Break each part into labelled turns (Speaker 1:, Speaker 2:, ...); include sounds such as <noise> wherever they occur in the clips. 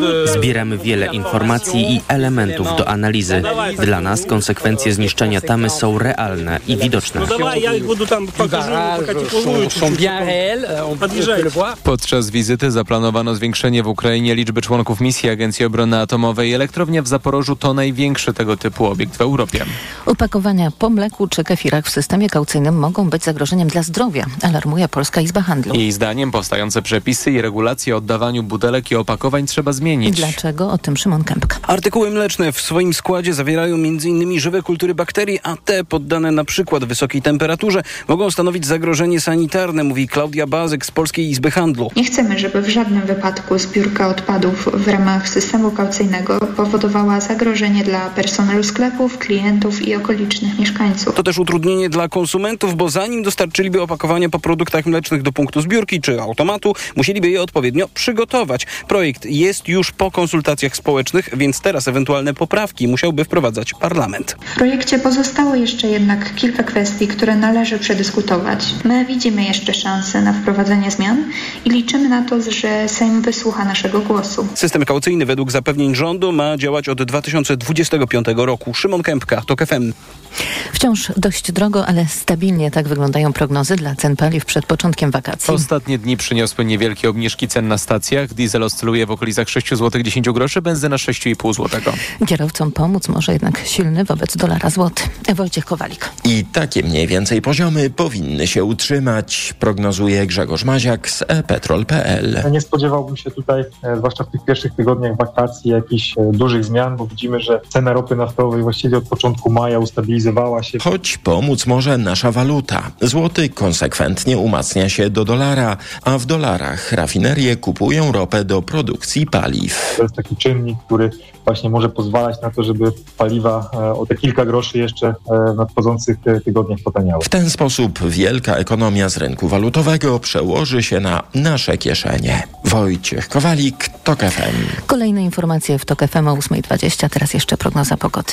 Speaker 1: de Zbieramy wiele informacji i elementów do analizy. Dla nas konsekwencje zniszczenia tamy są realne i widoczne.
Speaker 2: Podczas wizyty zaplanowano zwiększenie w Ukrainie liczby członków misji Agencji Obrony Atomowej. Elektrownia w Zaporożu to największy tego typu obiekt w Europie.
Speaker 3: Opakowania po mleku czy kefirach w systemie kaucyjnym mogą być zagrożeniem dla zdrowia, alarmuje Polska Izba Handlu.
Speaker 2: Jej zdaniem powstające przepisy i regulacje o oddawaniu butelek i opakowań trzeba zmienić.
Speaker 3: Dlaczego? O tym Szymon Kępka.
Speaker 4: Artykuły mleczne w swoim składzie zawierają m.in. żywe kultury bakterii, a te poddane na przykład wysokiej temperaturze mogą stanowić zagrożenie sanitarne, mówi Klaudia Bazyk z Polskiej Izby Handlu.
Speaker 5: Nie chcemy, żeby w żadnym wypadku zbiórka odpadów w ramach systemu kaucyjnego powodowała zagrożenie dla personelu sklepów, klientów i okolicznych mieszkańców.
Speaker 4: To też utrudnienie dla konsumentów, bo zanim dostarczyliby opakowania po produktach mlecznych do punktu zbiórki czy automatu, musieliby je odpowiednio przygotować. Projekt jest już po konsultacjach społecznych, więc teraz ewentualne poprawki musiałby wprowadzać parlament.
Speaker 5: W projekcie pozostało jeszcze jednak kilka kwestii, które należy przedyskutować. My widzimy jeszcze szanse na wprowadzenie zmian i liczymy na to, że Sejm wysłucha naszego głosu.
Speaker 4: System kaucyjny według zapewnień rządu ma działać od 2025 roku. Szymon Kępka, TOK FM.
Speaker 3: Wciąż dość drogo, ale stabilnie tak wyglądają prognozy dla cen paliw przed początkiem wakacji.
Speaker 2: Ostatnie dni przyniosły niewielkie obniżki cen na stacjach. Diesel oscyluje w okolicach 6 zł 10 groszy, benzyna 6,5 zł.
Speaker 3: Kierowcom pomóc może jednak silny wobec dolara złoty. Wojciech Kowalik.
Speaker 6: I takie mniej więcej poziomy powinny się utrzymać, prognozuje Grzegorz Maziak z epetrol.pl.
Speaker 7: Nie spodziewałbym się tutaj, e, zwłaszcza w tych pierwszych tygodniach wakacji, jakichś e, dużych zmian, bo widzimy, że cena ropy naftowej właściwie od początku maja ustabilizowała się.
Speaker 6: Choć pomóc może nasza waluta. Złoty konsekwentnie umacnia się do dolara, a w dolarach rafinerie kupują ropę do produkcji paliw.
Speaker 7: To jest taki czynnik, który właśnie może pozwalać na to, żeby paliwa e, o te kilka groszy jeszcze e, w nadchodzących e, tygodniach potaniały.
Speaker 6: W ten sposób wielka ekonomia z rynku walutowego przełoży się na nasze kieszenie. Wojciech Kowalik, TOK FM.
Speaker 3: Kolejne informacje w TOK FM o 8.20, teraz jeszcze prognoza pogody.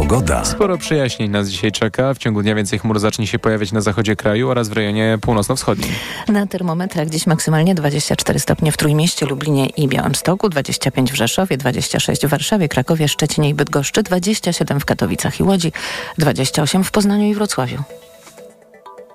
Speaker 8: Pogoda.
Speaker 2: Sporo przyjaźnień nas dzisiaj czeka. W ciągu dnia więcej chmur zacznie się pojawiać na zachodzie kraju oraz w rejonie północno-wschodnim.
Speaker 3: Na termometrach dziś maksymalnie 24 stopnie w Trójmieście, Lublinie i Białymstoku, 25 w Rzeszowie, 26 w Warszawie, Krakowie, Szczecinie i Bydgoszczy, 27 w Katowicach i Łodzi, 28 w Poznaniu i Wrocławiu.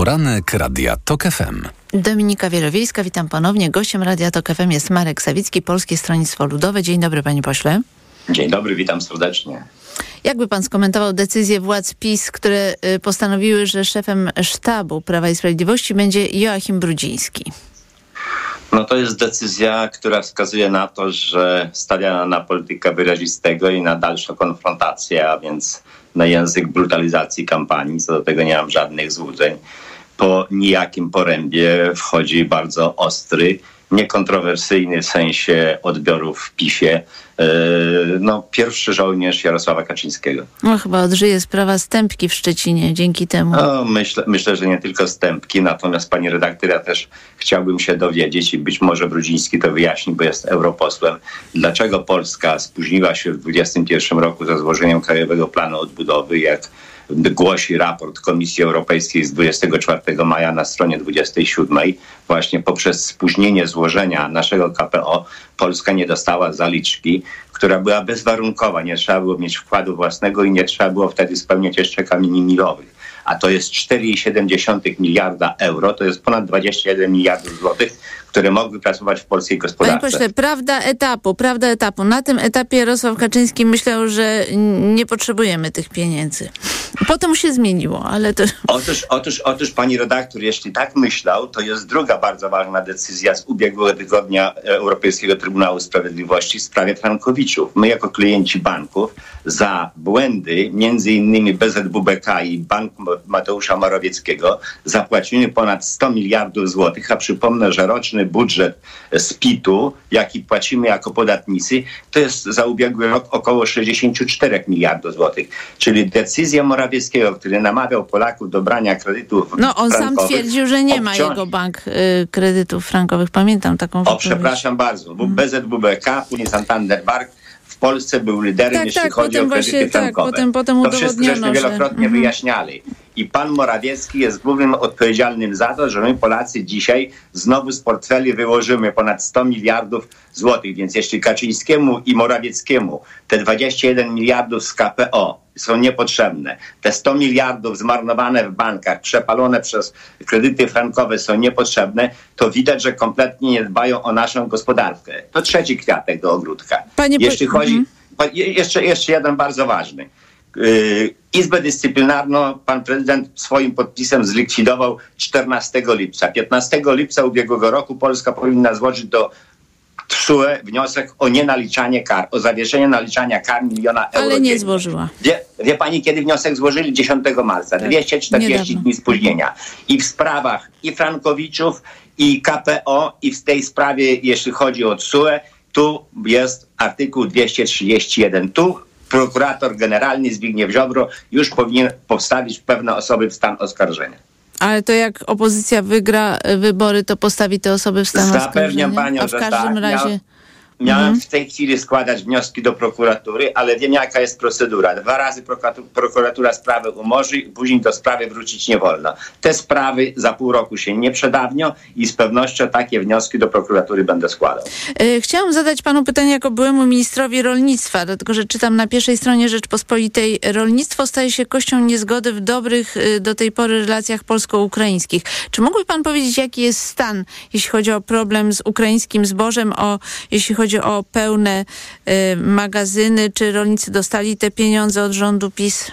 Speaker 9: Poranek Radia TOK FM.
Speaker 10: Dominika Wielowiejska, witam ponownie. Gościem Radia TOK FM jest Marek Sawicki, Polskie Stronnictwo Ludowe. Dzień dobry, panie pośle.
Speaker 11: Dzień dobry, witam serdecznie.
Speaker 10: Jakby pan skomentował decyzję władz PiS, które y, postanowiły, że szefem sztabu Prawa i Sprawiedliwości będzie Joachim Brudziński?
Speaker 11: No to jest decyzja, która wskazuje na to, że stawia na politykę wyrazistego i na dalszą konfrontację, a więc na język brutalizacji kampanii. Co do tego nie mam żadnych złudzeń. Po nijakim porębie wchodzi bardzo ostry, niekontrowersyjny w sensie odbiorów w PiSie. No, pierwszy żołnierz Jarosława Kaczyńskiego.
Speaker 10: No, chyba odżyje sprawa stępki w Szczecinie dzięki temu.
Speaker 11: No, myślę, myślę, że nie tylko stępki, natomiast pani redaktor, ja też chciałbym się dowiedzieć i być może Brudziński to wyjaśni, bo jest europosłem, dlaczego Polska spóźniła się w 2021 roku ze złożeniem Krajowego Planu Odbudowy, jak głosi raport Komisji Europejskiej z 24 maja na stronie 27. Właśnie poprzez spóźnienie złożenia naszego KPO Polska nie dostała zaliczki, która była bezwarunkowa. Nie trzeba było mieć wkładu własnego i nie trzeba było wtedy spełniać jeszcze kamieni milowych. a to jest 4,7 miliarda euro, to jest ponad 21 miliardów złotych, które mogły pracować w polskiej
Speaker 10: Panie
Speaker 11: gospodarce.
Speaker 10: pośle, prawda etapu, prawda etapu. Na tym etapie Jarosław Kaczyński myślał, że nie potrzebujemy tych pieniędzy. Potem się zmieniło, ale to...
Speaker 11: Otóż, otóż, otóż, pani redaktor, jeśli tak myślał, to jest druga bardzo ważna decyzja z ubiegłego tygodnia Europejskiego Trybunału Sprawiedliwości w sprawie frankowiczów. My jako klienci banków za błędy, między innymi BZWBK i Bank Mateusza Morawieckiego zapłacimy ponad 100 miliardów złotych, a przypomnę, że roczny budżet z PIT-u, jaki płacimy jako podatnicy, to jest za ubiegły rok około 64 miliardów złotych. Czyli decyzja Morawieckiego, który namawiał Polaków do brania kredytów
Speaker 10: No on sam twierdził, że nie ma
Speaker 11: obciąż-
Speaker 10: jego bank y, kredytów frankowych. Pamiętam taką
Speaker 11: O, przepraszam bardzo, bo BZWBK, później Santander Bank w Polsce był liderem,
Speaker 10: Tak,
Speaker 11: jeśli
Speaker 10: tak,
Speaker 11: chodzi o kredyty
Speaker 10: właśnie, tak,
Speaker 11: frankowe.
Speaker 10: potem- potem
Speaker 11: to wszystko żeśmy
Speaker 10: udowodniono, że-
Speaker 11: wielokrotnie
Speaker 10: Mhm.
Speaker 11: wyjaśniali. I pan Morawiecki jest głównym odpowiedzialnym za to, że my Polacy dzisiaj znowu z portfeli wyłożymy ponad 100 miliardów złotych. Więc jeśli Kaczyńskiemu i Morawieckiemu te 21 miliardów z KPO są niepotrzebne, te 100 miliardów zmarnowane w bankach, przepalone przez kredyty frankowe są niepotrzebne, to widać, że kompletnie nie dbają o naszą gospodarkę. To trzeci kwiatek do ogródka.
Speaker 10: Panie po-
Speaker 11: Jeśli chodzi...
Speaker 10: Mhm.
Speaker 11: Pa- je- Jeszcze, jeszcze jeden bardzo ważny. Yy, Izbę Dyscyplinarną pan prezydent swoim podpisem zlikwidował 14 lipca. 15 lipca ubiegłego roku Polska powinna złożyć do TSUE wniosek o nienaliczanie kar, o zawieszenie naliczania kar miliona euro.
Speaker 10: Ale nie złożyła.
Speaker 11: Wie, wie pani, kiedy wniosek złożyli? 10 marca. 240
Speaker 10: Tak, niedawno.
Speaker 11: dni spóźnienia. I w sprawach i Frankowiczów, i KPO, i w tej sprawie, jeśli chodzi o TSUE, tu jest artykuł 231. Tu prokurator generalny Zbigniew Ziobro już powinien postawić pewne osoby w stan oskarżenia.
Speaker 10: Ale to jak opozycja wygra wybory, to postawi te osoby w stan
Speaker 11: Zapewniam
Speaker 10: oskarżenia?
Speaker 11: panią,
Speaker 10: A w
Speaker 11: że
Speaker 10: każdym
Speaker 11: tak.
Speaker 10: razie...
Speaker 11: Miał- Miałem
Speaker 10: Mhm.
Speaker 11: w tej chwili składać wnioski do prokuratury, ale wiem jaka jest procedura. Dwa razy prokuratura, sprawę umorzy później do sprawy wrócić nie wolno. Te sprawy za pół roku się nie przedawnią i z pewnością takie wnioski do prokuratury będę składał.
Speaker 10: Y, Chciałam zadać panu pytanie jako byłemu ministrowi rolnictwa, dlatego że czytam na pierwszej stronie Rzeczpospolitej. Rolnictwo staje się kością niezgody w dobrych y, do tej pory relacjach polsko-ukraińskich. Czy mógłby pan powiedzieć, jaki jest stan, jeśli chodzi o problem z ukraińskim zbożem, o, jeśli chodzi o pełne y, magazyny? Czy rolnicy dostali te pieniądze od rządu PiS?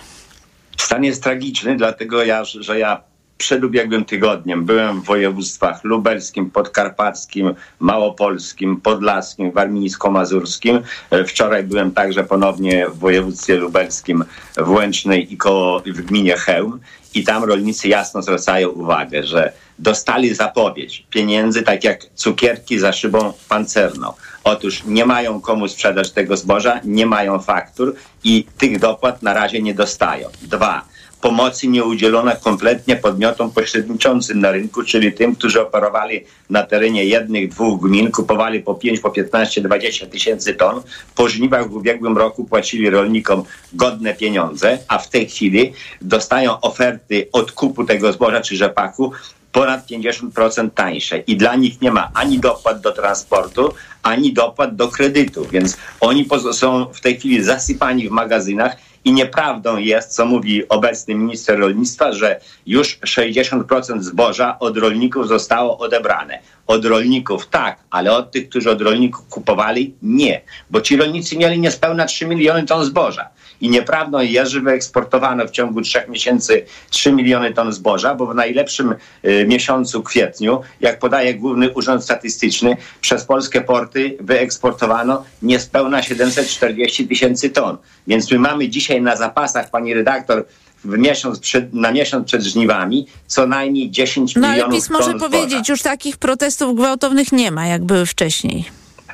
Speaker 11: Stan jest tragiczny, dlatego ja, że ja przed ubiegłym tygodniem byłem w województwach lubelskim, podkarpackim, małopolskim, podlaskim, warmińsko-mazurskim. E, Wczoraj byłem także ponownie w województwie lubelskim, w Łęcznej i koło w gminie Chełm. I tam rolnicy jasno zwracają uwagę, że dostali zapowiedź pieniędzy, tak jak cukierki za szybą pancerną. Otóż nie mają komu sprzedać tego zboża, nie mają faktur i tych dopłat na razie nie dostają. Dwa, pomocy nie udzielono kompletnie podmiotom pośredniczącym na rynku, czyli tym, którzy operowali na terenie jednych, dwóch gmin, kupowali po 5, po 15, 20 tysięcy ton. Po żniwach w ubiegłym roku płacili rolnikom godne pieniądze, a w tej chwili dostają oferty odkupu tego zboża czy rzepaku ponad 50% tańsze i dla nich nie ma ani dopłat do transportu, ani dopłat do kredytu, więc oni są w tej chwili zasypani w magazynach i nieprawdą jest, co mówi obecny minister rolnictwa, że już 60% zboża od rolników zostało odebrane. Od rolników tak, ale od tych, którzy od rolników kupowali nie, bo ci rolnicy mieli niespełna 3 miliony ton zboża. I nieprawdą jest, że wyeksportowano w ciągu trzech miesięcy 3 miliony ton zboża, bo w najlepszym y, miesiącu kwietniu, jak podaje Główny Urząd Statystyczny, przez polskie porty wyeksportowano niespełna 740 tysięcy ton. Więc my mamy dzisiaj na zapasach, pani redaktor, w miesiąc przed, na miesiąc przed żniwami co najmniej 10
Speaker 10: No ale
Speaker 11: milionów
Speaker 10: PiS może
Speaker 11: ton zboża.
Speaker 10: powiedzieć, już takich protestów gwałtownych nie ma, jak były wcześniej.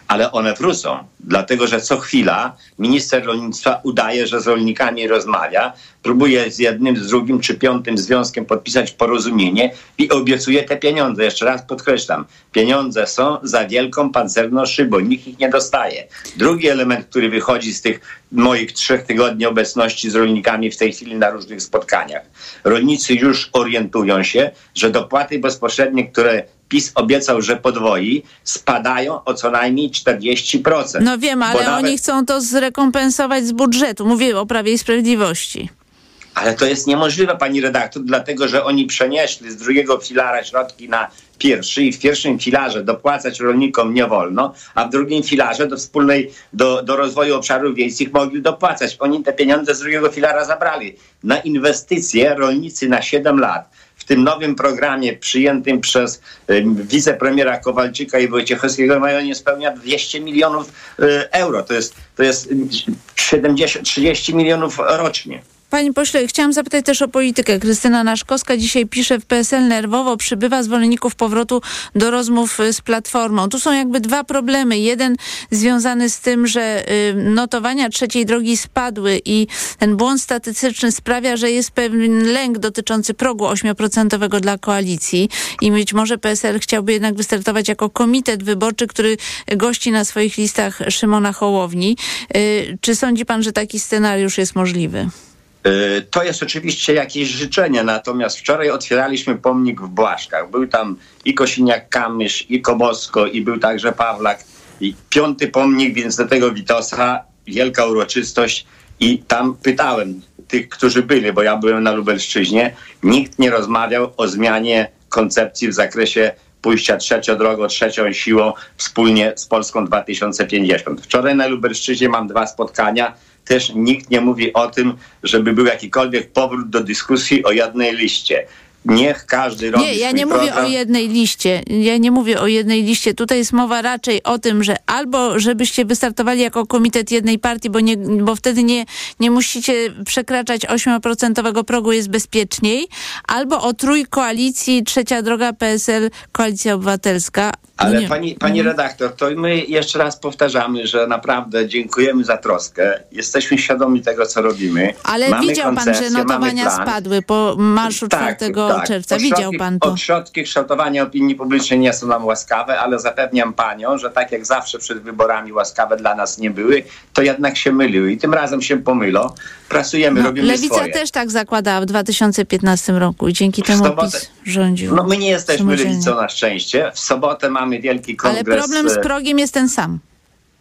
Speaker 11: Ale one wrócą, dlatego że co chwila minister rolnictwa udaje, że z rolnikami rozmawia, próbuje z jednym, z drugim czy piątym związkiem podpisać porozumienie i obiecuje te pieniądze. Jeszcze raz podkreślam, pieniądze są za wielką pancerną szybą, nikt ich nie dostaje. Drugi element, który wychodzi z tych moich trzech tygodni obecności z rolnikami w tej chwili na różnych spotkaniach. Rolnicy już orientują się, że dopłaty bezpośrednie, które PiS obiecał, że podwoi, spadają o co najmniej 40%.
Speaker 10: No wiem, ale
Speaker 11: nawet-
Speaker 10: oni chcą to zrekompensować z budżetu. Mówię o Prawie i Sprawiedliwości.
Speaker 11: Ale to jest niemożliwe, pani redaktor, dlatego że oni przenieśli z drugiego filara środki na pierwszy i w pierwszym filarze dopłacać rolnikom nie wolno, a w drugim filarze do wspólnej, do, do rozwoju obszarów wiejskich mogli dopłacać. Oni te pieniądze z drugiego filara zabrali. Na inwestycje rolnicy na 7 lat w tym nowym programie przyjętym przez wicepremiera Kowalczyka i Wojciechowskiego mają niespełnia 200 milionów y, euro. To jest, to jest 70, 30 milionów rocznie.
Speaker 10: Panie pośle, chciałam zapytać też o politykę. Krystyna Naszkowska dzisiaj pisze w PSL nerwowo przybywa zwolenników powrotu do rozmów y, z Platformą. Tu są jakby dwa problemy. Jeden związany z tym, że y, notowania trzeciej drogi spadły i ten błąd statystyczny sprawia, że jest pewien lęk dotyczący progu 8% dla koalicji i być może PSL chciałby jednak wystartować jako komitet wyborczy, który gości na swoich listach Szymona Hołowni. Y, czy sądzi pan, że taki scenariusz jest możliwy?
Speaker 11: Y, to jest oczywiście jakieś życzenie, natomiast wczoraj otwieraliśmy pomnik w Błaszkach. Był tam i Kosiniak-Kamysz, i Kobosko, i był także Pawlak. I piąty pomnik, więc do tego Witosa, wielka uroczystość. I tam pytałem tych, którzy byli, bo ja byłem na Lubelszczyźnie, nikt nie rozmawiał o zmianie koncepcji w zakresie pójścia trzecią drogą, trzecią siłą wspólnie z Polską 2050. Wczoraj na Lubelszczyźnie mam dwa spotkania też nikt nie mówi o tym, żeby był jakikolwiek powrót do dyskusji o jednej liście. Niech każdy robi
Speaker 10: Nie, ja nie mówię
Speaker 11: program.
Speaker 10: o jednej liście. Ja nie mówię o jednej liście. Tutaj jest mowa raczej o tym, że albo żebyście wystartowali jako komitet jednej partii, bo, nie, bo wtedy nie, nie musicie przekraczać 8% progu, jest bezpieczniej, albo o trójkoalicji, trzecia droga PSL, Koalicja Obywatelska. No
Speaker 11: Ale pani, pani
Speaker 10: Mhm.
Speaker 11: redaktor, to my jeszcze raz powtarzamy, że naprawdę dziękujemy za troskę. Jesteśmy świadomi tego, co robimy.
Speaker 10: Ale
Speaker 11: mamy
Speaker 10: widział pan, że notowania spadły po marszu 4 czerwca. Widział pan to.
Speaker 11: Ośrodki kształtowania opinii publicznej nie są nam łaskawe, ale zapewniam panią, że tak jak zawsze przed wyborami łaskawe dla nas nie były, to jednak się myliły i tym razem się pomylą. Pracujemy,
Speaker 10: No,
Speaker 11: robimy
Speaker 10: Lewica
Speaker 11: swoje.
Speaker 10: też tak zakładała w 2015 roku i dzięki temu
Speaker 11: sobotę-
Speaker 10: PiS rządził.
Speaker 11: No my nie jesteśmy lewicą na szczęście. W sobotę mamy wielki
Speaker 10: Ale
Speaker 11: kongres.
Speaker 10: problem z
Speaker 11: e,
Speaker 10: progiem jest ten sam.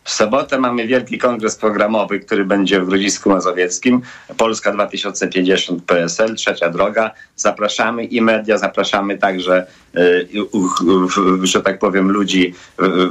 Speaker 11: W sobotę mamy wielki kongres programowy, który będzie w Grodzisku Mazowieckim. Polska 2050 PSL, trzecia droga. Zapraszamy i media, zapraszamy także, że tak powiem, ludzi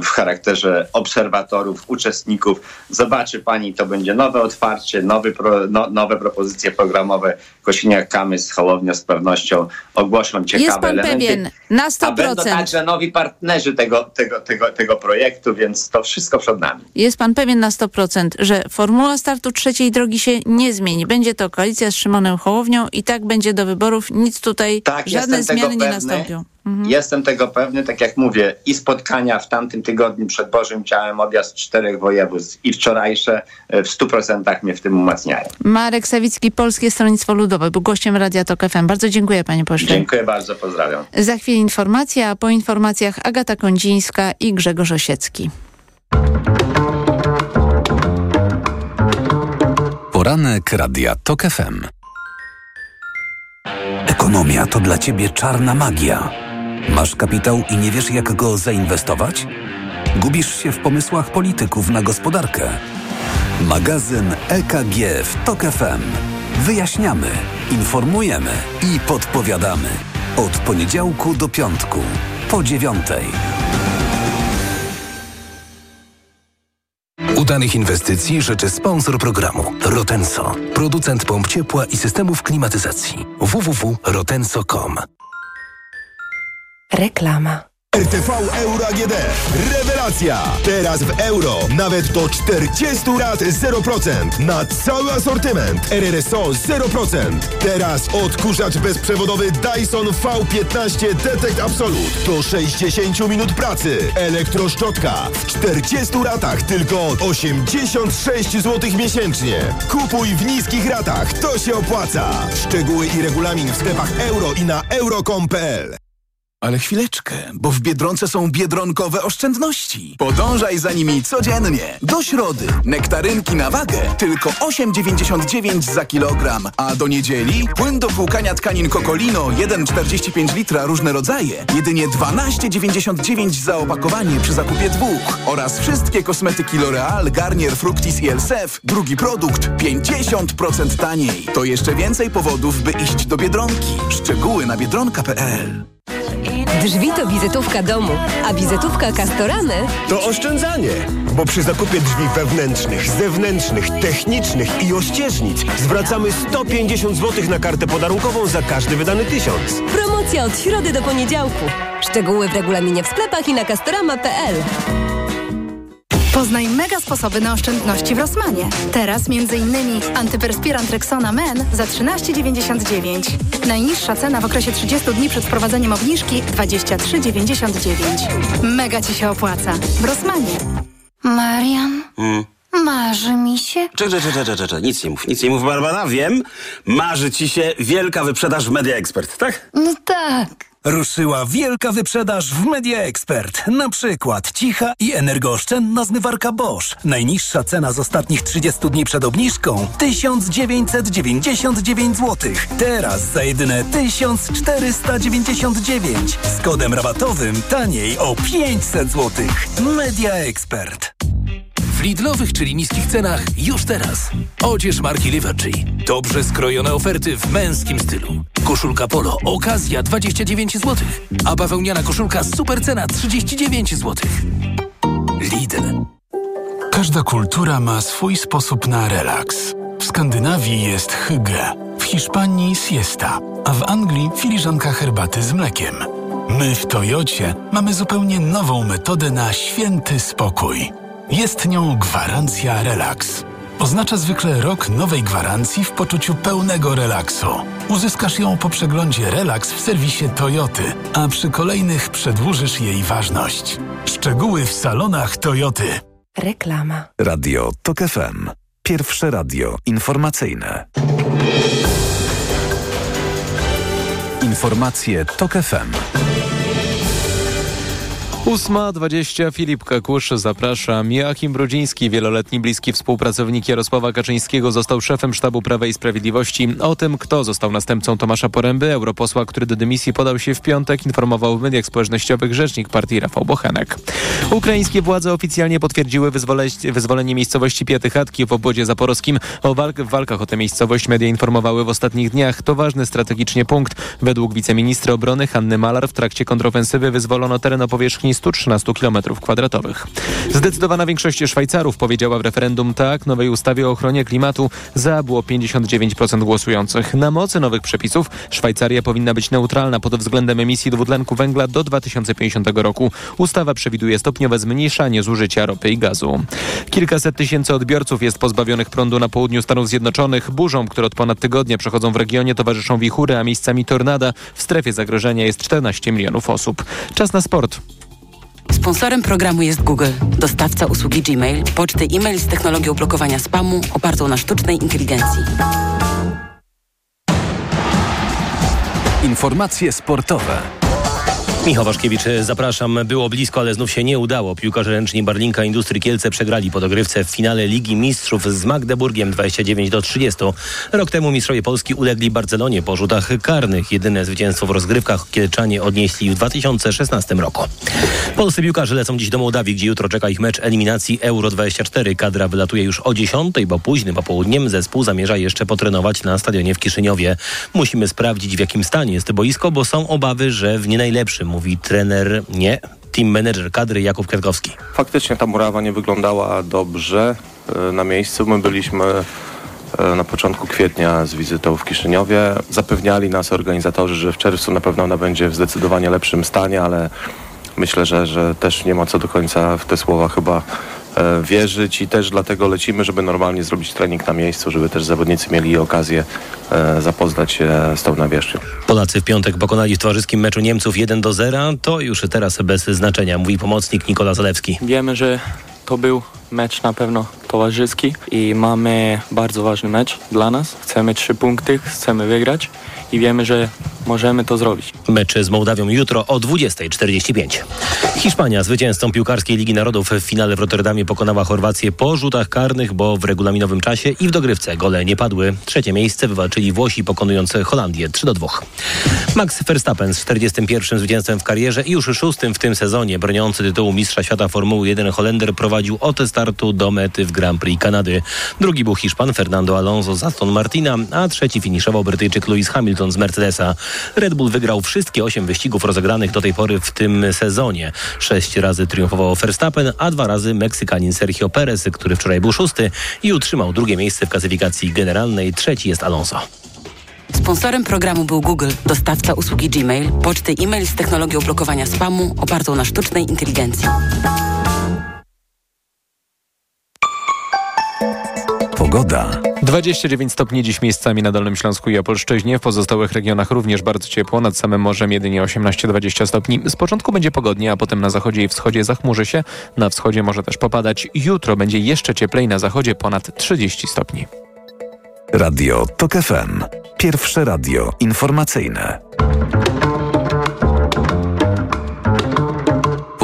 Speaker 11: w charakterze obserwatorów, uczestników. Zobaczy pani, to będzie nowe otwarcie, nowy pro, no, nowe propozycje programowe. Kosiniak-Kamys, Hołownia z pewnością ogłoszą ciekawe
Speaker 10: Jest pan
Speaker 11: elementy.
Speaker 10: pewien, na
Speaker 11: A będą
Speaker 10: 100%.
Speaker 11: także nowi partnerzy tego, tego, tego, tego projektu, więc to wszystko przed nami.
Speaker 10: Jest pan pewien na 100%, że formuła startu trzeciej drogi się nie zmieni. Będzie to koalicja z Szymonem Hołownią i tak będzie do wyborów. Nic tutaj,
Speaker 11: Tak,
Speaker 10: żadne zmiany nie nastąpią. Mhm.
Speaker 11: Jestem tego pewny, tak jak mówię, i spotkania w tamtym tygodniu przed Bożym Ciałem, objazd czterech województw i wczorajsze e, w 100% mnie w tym umacniają.
Speaker 10: Marek Sawicki, Polskie Stronnictwo Ludowe, był gościem Radia Tok FM. Bardzo dziękuję panie pośle.
Speaker 11: Dziękuję bardzo, pozdrawiam.
Speaker 10: Za chwilę informacja, a po informacjach Agata Kondzińska i Grzegorz Osiecki.
Speaker 8: Poranek Radia TOK FM. Ekonomia to dla Ciebie czarna magia. Masz kapitał i nie wiesz jak go zainwestować? Gubisz się w pomysłach polityków na gospodarkę? Magazyn EKG w TOK FM. Wyjaśniamy, informujemy i podpowiadamy. Od poniedziałku do piątku, po dziewiątej. Udanych inwestycji życzy sponsor programu Rotenso, producent pomp ciepła i systemów klimatyzacji. www.rotenso.com
Speaker 12: Reklama.
Speaker 13: RTV Euro AGD. Rewelacja! Teraz w euro nawet do 40 lat 0%. Na cały asortyment. RRSO 0%. Teraz odkurzacz bezprzewodowy Dyson V15 Detect Absolute. Do 60 minut pracy. Elektroszczotka. W 40 ratach tylko 86 zł miesięcznie. Kupuj w niskich ratach. To się opłaca. Szczegóły i regulamin w sklepach euro i na euro.com.pl
Speaker 12: Ale chwileczkę, bo w Biedronce są biedronkowe oszczędności. Podążaj za nimi codziennie. Do środy. Nektarynki na wagę. Tylko 8,99 za kilogram, a do niedzieli? Płyn do płukania tkanin Kokolino. 1,45 litra. Różne rodzaje. Jedynie 12,99 za opakowanie przy zakupie dwóch. Oraz wszystkie kosmetyki L'Oreal, Garnier, Fructis i Elsef drugi produkt. 50% taniej. To jeszcze więcej powodów, by iść do Biedronki. Szczegóły na biedronka.pl
Speaker 14: Drzwi to wizytówka domu, a wizytówka Castoramy
Speaker 15: To oszczędzanie, bo przy zakupie drzwi wewnętrznych, zewnętrznych, technicznych i ościeżnic zwracamy 150 zł na kartę podarunkową za każdy wydany tysiąc.
Speaker 14: promocja od środy do poniedziałku. Szczegóły w regulaminie w sklepach i na castorama.pl.
Speaker 16: Poznaj mega sposoby na oszczędności w Rosmanie. Teraz m.in. antyperspirant Rexona Men za 13,99. Najniższa cena w okresie 30 dni przed wprowadzeniem obniżki 23,99. Mega Ci się opłaca. W Rosmanie.
Speaker 17: Marian,
Speaker 18: Mm.
Speaker 17: marzy mi się.
Speaker 18: Czekaj, czekaj, czekaj, czekaj, nic nie mów, nic nie mów, Barbara, wiem. Marzy ci się wielka wyprzedaż w Media Expert, tak?
Speaker 17: No tak.
Speaker 19: Ruszyła wielka wyprzedaż w Media Expert. Na przykład cicha i energooszczędna zmywarka Bosch. Najniższa cena z ostatnich 30 dni przed obniżką 1999 zł. Teraz za jedyne 1499. Z kodem rabatowym taniej o 500 zł. Media Expert.
Speaker 20: W Lidlowych, czyli niskich cenach już teraz. Odzież marki Livergy. Dobrze skrojone oferty w męskim stylu. Koszulka polo, okazja 29 zł. A bawełniana koszulka super cena 39 zł. Lidl.
Speaker 21: Każda kultura ma swój sposób na relaks. W Skandynawii jest hygge, w Hiszpanii siesta, a w Anglii filiżanka herbaty z mlekiem. My w Toyocie mamy zupełnie nową metodę na święty spokój. Jest nią gwarancja relaks. Oznacza zwykle rok nowej gwarancji w poczuciu pełnego relaksu. Uzyskasz ją po przeglądzie relaks w serwisie Toyoty, a przy kolejnych przedłużysz jej ważność. Szczegóły w salonach Toyoty.
Speaker 14: Reklama.
Speaker 9: Radio TOK FM. Pierwsze radio informacyjne. Informacje TOK FM.
Speaker 2: 8.20 Filip Kakusz, zapraszam. Joachim Brudziński, wieloletni bliski współpracownik Jarosława Kaczyńskiego, został szefem sztabu Prawa i Sprawiedliwości. O tym, kto został następcą Tomasza Poręby, europosła, który do dymisji podał się w piątek, informował w mediach społecznościowych rzecznik partii Rafał Bochenek. Ukraińskie władze oficjalnie potwierdziły wyzwole wyzwolenie miejscowości Piatychatki w obwodzie zaporowskim. O walk w walkach o tę miejscowość media informowały w ostatnich dniach. To ważny strategicznie punkt. Według wiceministra obrony Hanny Malar w trakcie kontrofensywy wyzwolono teren o powierzchni 113 km2. Zdecydowana większość Szwajcarów powiedziała w referendum tak nowej ustawie o ochronie klimatu. Za było 59% głosujących. Na mocy nowych przepisów Szwajcaria powinna być neutralna pod względem emisji dwutlenku węgla do 2050 roku. Ustawa przewiduje stopniowe zmniejszanie zużycia ropy i gazu. Kilkaset tysięcy odbiorców jest pozbawionych prądu na południu Stanów Zjednoczonych. Burzom, które od ponad tygodnia przechodzą w regionie, towarzyszą wichury, a miejscami tornada. W strefie zagrożenia jest 14 milionów osób. Czas na sport.
Speaker 22: Sponsorem programu jest Google, dostawca usługi Gmail, poczty e-mail z technologią blokowania spamu opartą na sztucznej inteligencji.
Speaker 9: Informacje sportowe.
Speaker 23: Michał Waszkiewicz, zapraszam. Było blisko, ale znów się nie udało. Piłkarze ręczni Barlinka Industrii Kielce przegrali po dogrywce w finale Ligi Mistrzów z Magdeburgiem 29 do 30. Rok temu mistrzowie Polski ulegli Barcelonie po rzutach karnych. Jedyne zwycięstwo w rozgrywkach Kielczanie odnieśli w 2016 roku. Polscy piłkarze lecą dziś do Mołdawii, gdzie jutro czeka ich mecz eliminacji Euro 24. Kadra wylatuje już o 10, bo późnym popołudniem zespół zamierza jeszcze potrenować na stadionie w Kiszyniowie. Musimy sprawdzić w jakim stanie jest boisko, bo są obawy, że w nie najlepszym mówi trener, nie, team manager kadry Jakub Kwiatkowski.
Speaker 24: Faktycznie ta murawa nie wyglądała dobrze e, na miejscu. My byliśmy e, na początku kwietnia z wizytą w Kiszyniowie. Zapewniali nas organizatorzy, że w czerwcu na pewno ona będzie w zdecydowanie lepszym stanie, ale myślę, że, że też nie ma co do końca w te słowa chyba wierzyć i też dlatego lecimy, żeby normalnie zrobić trening na miejscu, żeby też zawodnicy mieli okazję e, zapoznać się z tą nawierzchnią.
Speaker 23: Polacy w piątek pokonali w towarzyskim meczu Niemców 1 do 0. To już teraz bez znaczenia, mówi pomocnik Nikola Zalewski.
Speaker 25: Wiemy, że to był mecz na pewno towarzyski i mamy bardzo ważny mecz dla nas. Chcemy trzy punkty, chcemy wygrać i wiemy, że możemy to zrobić.
Speaker 23: Mecz z Mołdawią jutro o 20.45. Hiszpania zwycięzcą piłkarskiej Ligi Narodów w finale w Rotterdamie pokonała Chorwację po rzutach karnych, bo w regulaminowym czasie i w dogrywce gole nie padły. Trzecie miejsce wywalczyli Włosi pokonując Holandię 3 do 2. Max Verstappen z 41 zwycięstwem w karierze i już szóstym w tym sezonie broniący tytułu mistrza świata Formuły 1 Holender prowadził od startu do mety w Grand Prix Kanady. Drugi był Hiszpan Fernando Alonso z Aston Martina, a trzeci finiszował Brytyjczyk Lewis Hamilton z Mercedesa. Red Bull wygrał wszystkie osiem wyścigów rozegranych do tej pory w tym sezonie. Sześć razy triumfował Verstappen, a dwa razy Meksykanin Sergio Perez, który wczoraj był szósty i utrzymał drugie miejsce w klasyfikacji generalnej. Trzeci jest Alonso.
Speaker 22: Sponsorem programu był Google, dostawca usługi Gmail, poczty e-mail z technologią blokowania spamu opartą na sztucznej inteligencji.
Speaker 9: Pogoda.
Speaker 2: 29 stopni dziś miejscami na Dolnym Śląsku i Opolszczyźnie. W pozostałych regionach również bardzo ciepło. Nad samym morzem jedynie 18-20 stopni. Z początku będzie pogodnie, a potem na zachodzie i wschodzie zachmurzy się. Na wschodzie może też popadać. Jutro będzie jeszcze cieplej, na zachodzie ponad 30 stopni.
Speaker 9: Radio TOK FM. Pierwsze radio informacyjne.